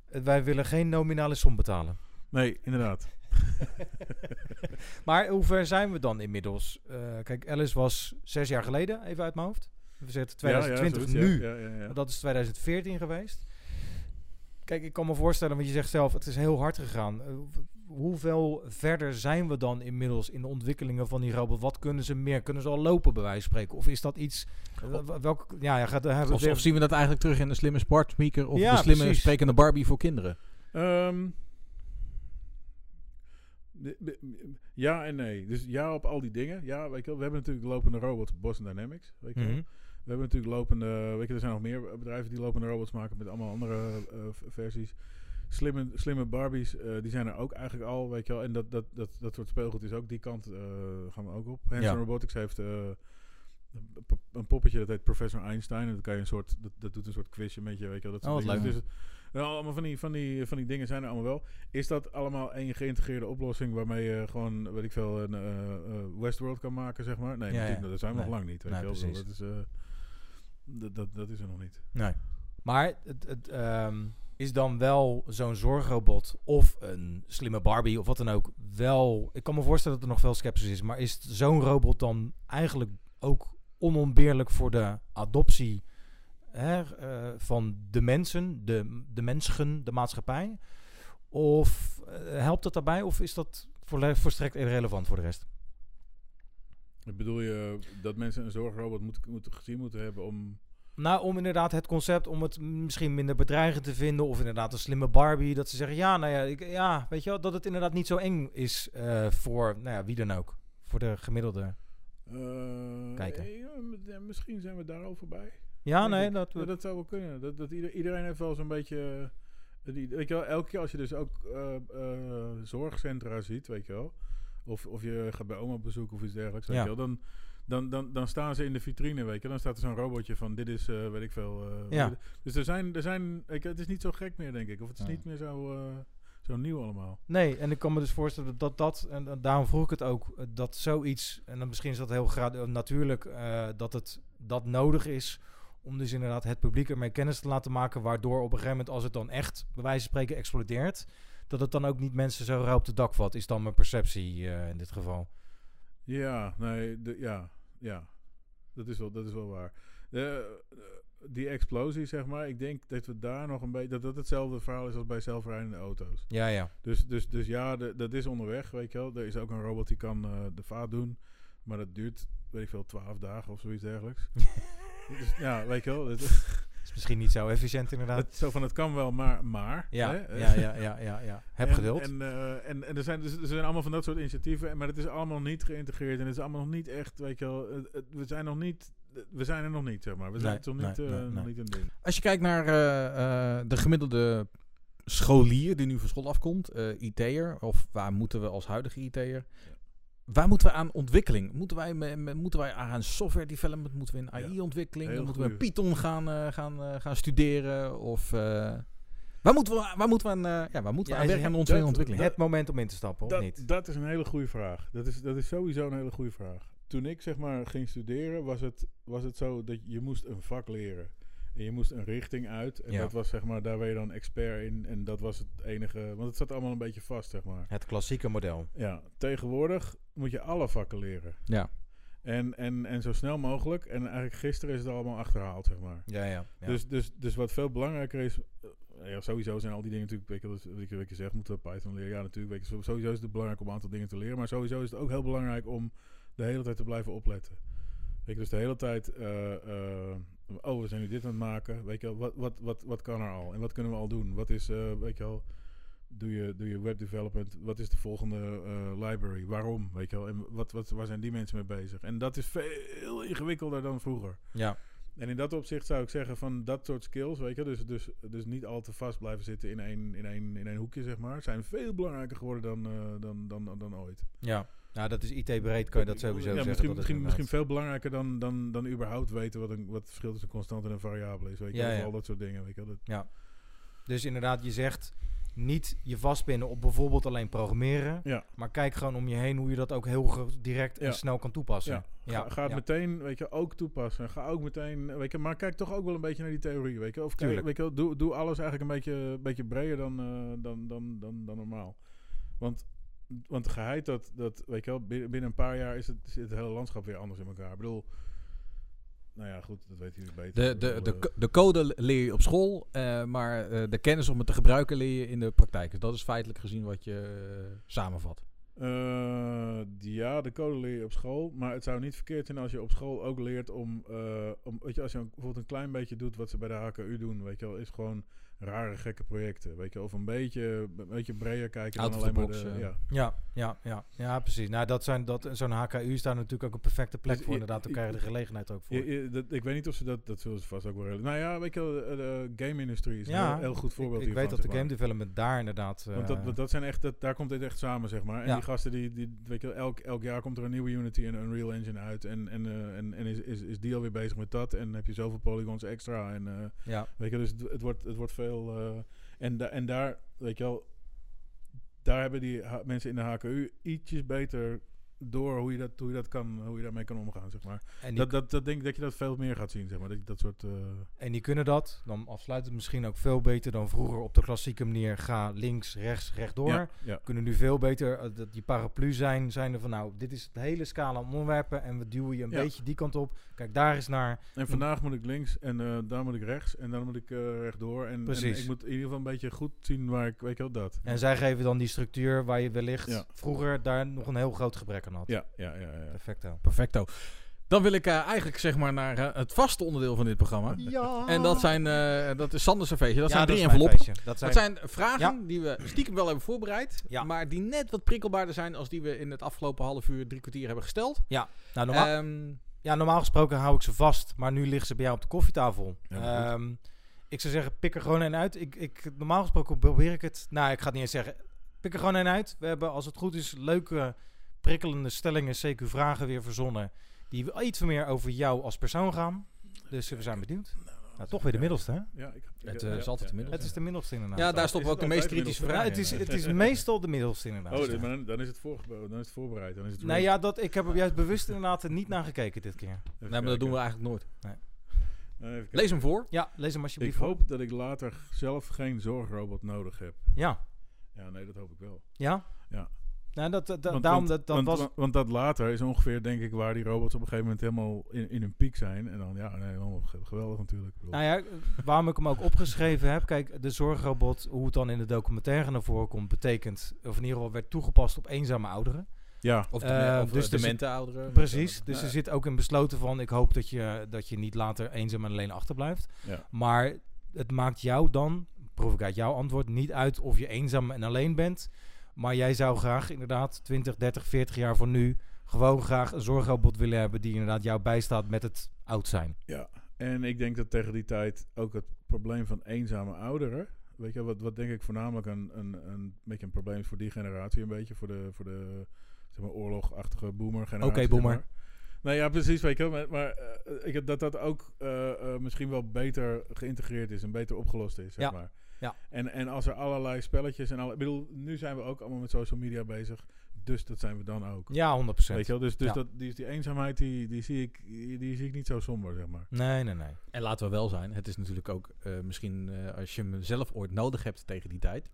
wij willen geen nominale som betalen. Nee, inderdaad. maar hoe ver zijn we dan inmiddels? Eh, kijk, Alice was zes jaar geleden, even uit mijn hoofd. We zitten 2020 Ja, ja, zoiets, nu. Ja, ja, ja, ja. Maar Dat is 2014 geweest. Kijk, ik kan me voorstellen, want je zegt zelf, het is heel hard gegaan. Hoeveel verder zijn we dan inmiddels in de ontwikkelingen van die robot? Wat kunnen ze meer? Kunnen ze al lopen, bij wijze van spreken? Of is dat iets... eh, welk, ja, ja, gaat, hebben we Of, weer- of zien we dat eigenlijk terug in de slimme smart speaker of Ja, de slimme precies. sprekende Barbie voor kinderen? Ehm, ja en nee. Dus ja op al die dingen. Ja, weet je wel. We hebben natuurlijk de lopende robots Boston Dynamics. Weet je wel. Mhm. We hebben natuurlijk lopende... Weet je, er zijn nog meer bedrijven die lopende robots maken met allemaal andere eh, versies. Slimme, slimme Barbies, eh, die zijn er ook eigenlijk al, weet je wel. En dat, dat, dat, dat soort speelgoed is ook die kant, eh, gaan we ook op. Hanson Ja. Robotics heeft eh, een poppetje dat heet Professor Einstein. En dat, kan je een soort, dat, dat doet een soort quizje met je, weet je wel. Dat Oh, soort wat leuk. Nou, allemaal van die, van, die, van die dingen zijn er allemaal wel. Is dat allemaal één geïntegreerde oplossing waarmee je gewoon, weet ik veel, een Westworld kan maken, zeg maar? Nee, Ja, natuurlijk, ja. dat zijn we Nee. nog lang niet. Weet Nee, je wel. Dat is, dat, dat, dat is er nog niet. Nee. Maar het, het ehm, is dan wel zo'n zorgrobot of een slimme Barbie of wat dan ook wel... Ik kan me voorstellen dat er nog veel sceptisch is, maar is zo'n robot dan eigenlijk ook onontbeerlijk voor de adoptie hè, eh, van de mensen, de, de mensen, de maatschappij? Of eh, helpt dat daarbij of is dat volstrekt irrelevant voor de rest? Bedoel je dat mensen een zorgrobot moeten, moeten gezien moeten hebben om... Nou, om inderdaad het concept om het misschien minder bedreigend te vinden. Of inderdaad een slimme Barbie. Dat ze zeggen, ja, nou ja, ik, ja weet je wel, dat het inderdaad niet zo eng is eh, voor, nou ja, wie dan ook. Voor de gemiddelde. eh, Kijken. eh, ja, misschien zijn we daar al voorbij. Ja, nee, ik. dat... Ja, dat zou wel kunnen. Dat, dat ieder- iedereen heeft wel zo'n beetje... weet je wel, elke keer als je dus ook zorgcentra ziet, weet je wel... Of, of je gaat bij oma op bezoek of iets dergelijks, weet Ja. je wel... Dan, dan, dan, dan staan ze in de vitrine, weet je. Dan staat er zo'n robotje van, dit is, eh, weet ik veel... eh, Ja. Dus er zijn, er zijn je, het is niet zo gek meer, denk ik. Of het is Ja. niet meer zo, eh, zo nieuw allemaal. Nee, en ik kan me dus voorstellen dat dat, en da- daarom vroeg ik het ook, dat zoiets, en dan misschien is dat heel grad, natuurlijk, dat het dat nodig is om dus inderdaad het publiek ermee kennis te laten maken, waardoor op een gegeven moment, als het dan echt, bij wijze van spreken, explodeert, dat het dan ook niet mensen zo rauw op de dak valt, is dan mijn perceptie in dit geval. Ja, nee, de, ja, ja. Dat is wel, dat is wel waar. De, eh, die explosie, zeg maar, ik denk dat we daar nog een beetje, dat dat hetzelfde verhaal is als bij zelfrijdende auto's. Ja, ja. Dus, dus, dus ja, de- dat is onderweg, weet je wel. Er is ook een robot die kan eh, de vaat doen, maar dat duurt, weet ik veel, twaalf dagen of zoiets dergelijks. dus, ja, weet je wel. Het, is misschien niet zo efficiënt inderdaad. het- zo van, het kan wel, maar, maar. ja, hè? ja, ja, ja, ja, ja. Heb en, geduld. En, eh, en, en er, zijn, dus, er zijn allemaal van dat soort initiatieven, maar het is allemaal niet geïntegreerd en het is allemaal nog niet echt, weet je wel, we zijn nog niet, we zijn er nog niet, zeg maar. We zijn Nee, toch nee, niet, eh, nee, nog nee. niet een ding. Als je kijkt naar eh, eh, de gemiddelde scholier die nu van school afkomt, eh IT'er, of waar moeten we als huidige IT'er, waar moeten we aan ontwikkeling? Moeten wij, me- me- moeten wij aan software development, moeten we in AI-ontwikkeling, moeten we. Python gaan, eh, gaan, eh, gaan studeren? Of eh, waar moeten we, waar moeten we aan, ja, waar moeten we aan werken aan het- onze dat- ontwikkeling? het moment om in te stappen, of Dat, niet? dat is een hele goede vraag. Dat is, dat is sowieso een hele goede vraag. Toen ik zeg maar ging studeren, was het, was het zo dat je moest een vak leren. En je moest een richting uit. En Ja. dat was zeg maar, daar ben je dan expert in. En dat was het enige. Want het zat allemaal een beetje vast, zeg maar. Het klassieke model. Ja, tegenwoordig moet je alle vakken leren. Ja. En, en, en zo snel mogelijk. En eigenlijk gisteren is het allemaal achterhaald, zeg maar. Ja, ja. ja. Dus, dus, dus wat veel belangrijker is... eh, ja, sowieso zijn al die dingen natuurlijk... Weet je, wat- wat je, je zegt, moeten we Python leren. Ja, natuurlijk. Weet je, sowieso is het belangrijk om een aantal dingen te leren. Maar sowieso is het ook heel belangrijk om de hele tijd te blijven opletten. Weet je, dus de hele tijd... eh, eh, oh, we zijn nu dit aan het maken. Weet je wel, wat, wat, wat, wat kan er al? En wat kunnen we al doen? Wat is, eh, weet je wel... Doe je, doe je web development? Wat is de volgende eh, library? Waarom? Weet je wel? En wat, wat, waar zijn die mensen mee bezig? En dat is veel ingewikkelder dan vroeger. ja. En in dat opzicht zou ik zeggen van dat soort skills, weet je, dus, dus, dus niet al te vast blijven zitten in één, in één, in één hoekje, zeg maar, zijn veel belangrijker geworden dan, eh, dan, dan, dan, dan ooit. Ja, nou dat is IT-breed, kan je dat sowieso ja, zeggen. Misschien, misschien, misschien veel belangrijker dan, dan, dan überhaupt weten wat, een, wat het verschil tussen een constant en een variabele is, weet je, Ja, of ja. al dat soort dingen, weet je. Dat, Dus inderdaad, je zegt niet je vastbinden op bijvoorbeeld alleen programmeren, ja, maar kijk gewoon om je heen hoe je dat ook heel direct Ja. en snel kan toepassen. ja. Ga, ga het ja. meteen, weet je, ook toepassen. Ga ook meteen, weet je, maar kijk toch ook wel een beetje naar die theorie, weet je. Of kijk, weet je, doe, doe alles eigenlijk een beetje, een beetje breder dan, eh, dan, dan, dan, dan normaal. Want, want geheid dat, dat, weet je wel, binnen, een paar jaar is het, zit het hele landschap weer anders in elkaar. Ik bedoel, nou ja, goed, dat weten jullie beter. De, de, de, eh, de code leer je op school, eh, maar eh, de kennis om het te gebruiken leer je in de praktijk. Dus dat is feitelijk gezien wat je samenvat. Ja, de code leer je op school. Maar het zou niet verkeerd zijn als je op school ook leert om... om weet je, als je bijvoorbeeld een klein beetje doet wat ze bij de HKU doen... Weet je wel, is gewoon rare gekke projecten. Weet je, of een beetje, een beetje breder kijken Out dan alleen maar de... ja. Ja, ja, ja, ja, precies. Nou, dat zijn dat zo'n HKU is daar natuurlijk ook een perfecte plek Dus voor. je- Inderdaad, dan je- krijg je de gelegenheid ook voor. Je- je- dat, ik weet niet of ze dat... Dat zullen ze vast ook wel. Nou ja, weet je wel, de, de game-industrie is een Ja, heel, heel goed voorbeeld ik, ik hiervan, weet dat de game development daar inderdaad. Want dat, eh, want dat zijn echt, dat, daar komt dit echt samen, zeg maar. En Ja. die gasten, die, die, weet je, wel, elk, elk jaar komt er een nieuwe Unity en een Unreal Engine uit. En, en, eh, en, en is, is, is die alweer bezig met dat. En heb je zoveel polygons extra. En, eh, ja, weet je, dus het, het, wordt, het wordt veel... eh, en, en daar, weet je wel, daar hebben die mensen in de HKU ietsjes beter door hoe je dat, hoe je dat kan, hoe je daarmee kan omgaan, zeg maar. en Dat, dat, dat denk ik dat je dat veel meer gaat zien, zeg maar. Dat, dat soort... eh, en die kunnen dat, dan afsluit het misschien ook veel beter dan vroeger op de klassieke manier. Ga links, rechts, rechtdoor. ja, ja. Kunnen nu veel beter eh, dat die paraplu zijn, zijn er van nou, dit is de hele scala aan onderwerpen en we duwen je een Ja. beetje die kant op. Kijk, daar is naar. En vandaag moet ik links en eh, daar moet ik rechts en dan moet ik rechtdoor. En, en ik moet in ieder geval een beetje goed zien waar ik, weet je wel, dat. En zij geven dan die structuur waar je wellicht vroeger daar nog een heel groot gebrek Ja, ja, ja. ja. Perfecto. Perfecto. Dan wil ik eh, eigenlijk zeg maar naar eh, het vaste onderdeel van dit programma. Ja. En dat, zijn, eh, dat is Sanders feestje. Dat Ja, zijn drie enveloppen. Dat zijn, Dat zijn vragen Ja. die we stiekem wel hebben voorbereid. Ja. Maar die net wat prikkelbaarder zijn als die we in het afgelopen half uur, drie kwartier hebben gesteld. nou, normaal, Ehm, ja, normaal gesproken hou ik ze vast, maar nu liggen ze bij jou op de koffietafel. Ja. Ehm, ik zou zeggen, pik er gewoon een uit. Ik, ik, normaal gesproken probeer ik het. Nou, ik ga het niet eens zeggen. Pik er gewoon een uit. We hebben, als het goed is, leuke, prikkelende stellingen, CQ-vragen weer verzonnen. Die iets meer over jou als persoon gaan. Dus eh, we zijn benieuwd. Nou, toch weer de middelste, hè? Ja, ik, ik- Het, ja, eh, is ja, altijd de middelste. Het is de middelste inderdaad. ja, daar stoppen ook de meest kritische Ja, vragen. het, is, het is meestal de middelste inderdaad. Oh, ja. dit- maar dan, dan is het voorgebo- dan is het voorbereid. Dan is het Nee, ready. ja, dat, ik heb er juist bewust inderdaad niet naar gekeken dit keer. Even Nee, maar dat doen we eigenlijk nooit. Nou, even kijken. Lees hem voor. Ja, lees hem Ik alsjeblieft voor. hoop dat ik later zelf geen zorgrobot nodig heb. Ja. Ja, nee, dat hoop ik wel. Ja? Ja. Nou, dat, dat, Want- daarom want, dat, dat want, was... want, want dat later is ongeveer, denk ik, waar die robots op een gegeven moment helemaal in, in hun piek zijn. En dan, ja, nee, helemaal ge- geweldig natuurlijk. Nou ja, waarom ik hem ook opgeschreven heb. Kijk, de zorgrobot, hoe het dan in de documentaire naar voren komt, betekent, of in ieder geval werd toegepast op eenzame ouderen. ja, Of, de, Eh, of dus er zit- demente ouderen. Precies. Dus Ja. er zit ook in besloten van, ik hoop dat je, dat je niet later eenzaam en alleen achterblijft. ja. Maar het maakt jou dan, proef ik uit jouw antwoord, niet uit of je eenzaam en alleen bent. Maar jij zou graag inderdaad 20, 30, 40 jaar van nu gewoon graag een zorgrobot willen hebben die inderdaad jou bijstaat met het oud zijn. Ja, en ik denk dat tegen die tijd ook het probleem van eenzame ouderen. Weet je, wat, wat denk ik voornamelijk een, een, een beetje een probleem is voor die generatie, een beetje voor de, voor de zeg maar, oorlogachtige boomer-generatie. Oké, zeg boomer. maar. Nou ja, precies, weet je wel. Maar, maar eh, ik heb dat dat ook eh, eh, misschien wel beter geïntegreerd is en beter opgelost is, zeg Ja, maar. Ja. En, en als er allerlei spelletjes en alle... Ik bedoel, nu zijn we ook allemaal met social media bezig. Dus dat zijn we dan ook. Ja, 100%. Weet je wel? Dus, dus Ja. dat, die, die eenzaamheid, die, die, zie ik, die zie ik niet zo somber, zeg maar. Nee, nee, nee. En laten we wel zijn, het is natuurlijk ook eh, misschien eh, als je hem zelf ooit nodig hebt tegen die tijd.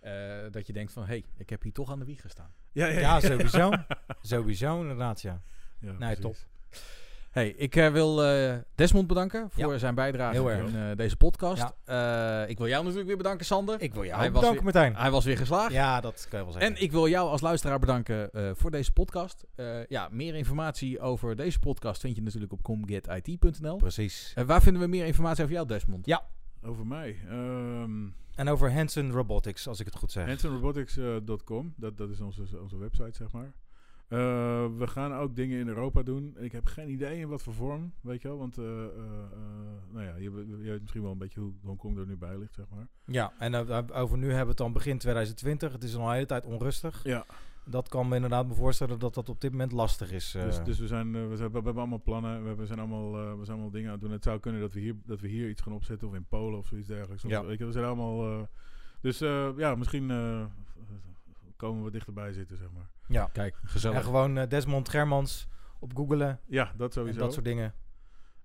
eh, dat je denkt van, hé, hey, ik heb hier toch aan de wieg gestaan. Ja, Ja, sowieso. sowieso inderdaad, ja. Ja, Nee, precies. top. Hey, ik eh, wil eh, Desmond bedanken voor Ja. zijn bijdrage Heel erg. in eh, deze podcast. Eh, ik wil jou natuurlijk weer bedanken, Sander. Ik wil jou Hij bedanken, Martijn. Hij was weer geslaagd. Ja, dat kan je wel zeggen. En ik wil jou als luisteraar bedanken eh, voor deze podcast. Eh, ja, meer informatie over deze podcast vind je natuurlijk op comgetit.nl. Precies. Eh, waar vinden we meer informatie over jou, Desmond? Ja. Over mij. Ehm En over Hanson Robotics, als ik het goed zeg. HansonRobotics.com, dat, dat is onze, onze website, zeg maar. Eh, we gaan ook dingen in Europa doen. Ik heb geen idee in wat voor vorm, weet je wel. Want, eh, eh, nou ja, je, je weet misschien wel een beetje hoe Hongkong er nu bij ligt, zeg maar. Ja, en over nu hebben we het dan begin 2020. Het is al een hele tijd onrustig. Ja, Dat kan me inderdaad me voorstellen dat dat op dit moment lastig is. dus, dus we, zijn, we, zijn, we hebben allemaal plannen. We, hebben, zijn allemaal, we zijn allemaal dingen aan het doen. Het zou kunnen dat we hier, dat we hier iets gaan opzetten of in Polen of zoiets dergelijks. Ja. Weet je, we zijn allemaal... dus ja, misschien komen we dichterbij zitten, zeg maar. Ja. Kijk, gezellig. En gewoon eh, Desmond Germans op googlen Ja, dat sowieso. en dat soort dingen.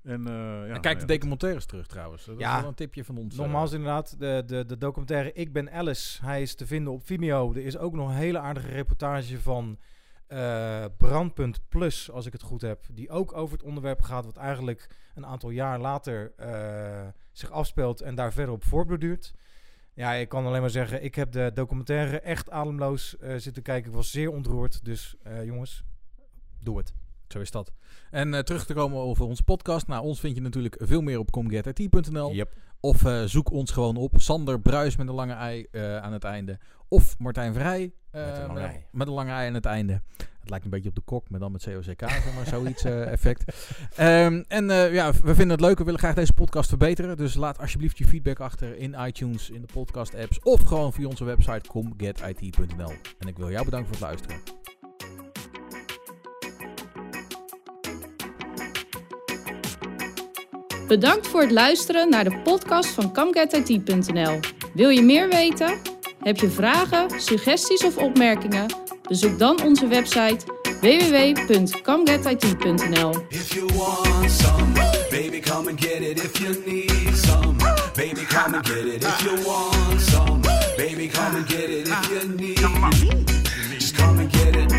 En, eh, ja, en nou kijk ja, de documentaires terug trouwens. Dat Ja. is wel een tipje van ons. eh. Nogmaals inderdaad, de, de, de documentaire Ik ben Alice. Hij is te vinden op Vimeo. Er is ook nog een hele aardige reportage van eh, Brandpunt Plus, als ik het goed heb. Die ook over het onderwerp gaat, wat eigenlijk een aantal jaar later eh, zich afspeelt en daar verder op voortborduurt. Ja, ik kan alleen maar zeggen, ik heb de documentaire echt ademloos eh, zitten kijken. Ik was zeer ontroerd. Dus eh, jongens, doe het. Zo is dat. En eh, terug te komen over onze podcast. Nou, ons vind je natuurlijk veel meer op comgetit.nl. Yep. Of zoek ons gewoon op. Sander Bruis met een lange ei aan het einde. Of Martijn Vrij Met een lange ei. met een lange ei aan het einde. Het lijkt een beetje op de kok, maar dan met COCK, zeg maar zoiets eh, effect. Ehm, en eh, ja, we vinden het leuk. We willen graag deze podcast verbeteren. Dus laat alsjeblieft je feedback achter in iTunes, in de podcast apps. Of gewoon via onze website comgetit.nl. En ik wil jou bedanken voor het luisteren. Bedankt voor het luisteren naar de podcast van CamGetIT.nl. Wil je meer weten? Heb je vragen, suggesties of opmerkingen? Bezoek dan onze website some, baby, come and get it. If you need some, get it. If you want some, get it. If you need, just come and get it.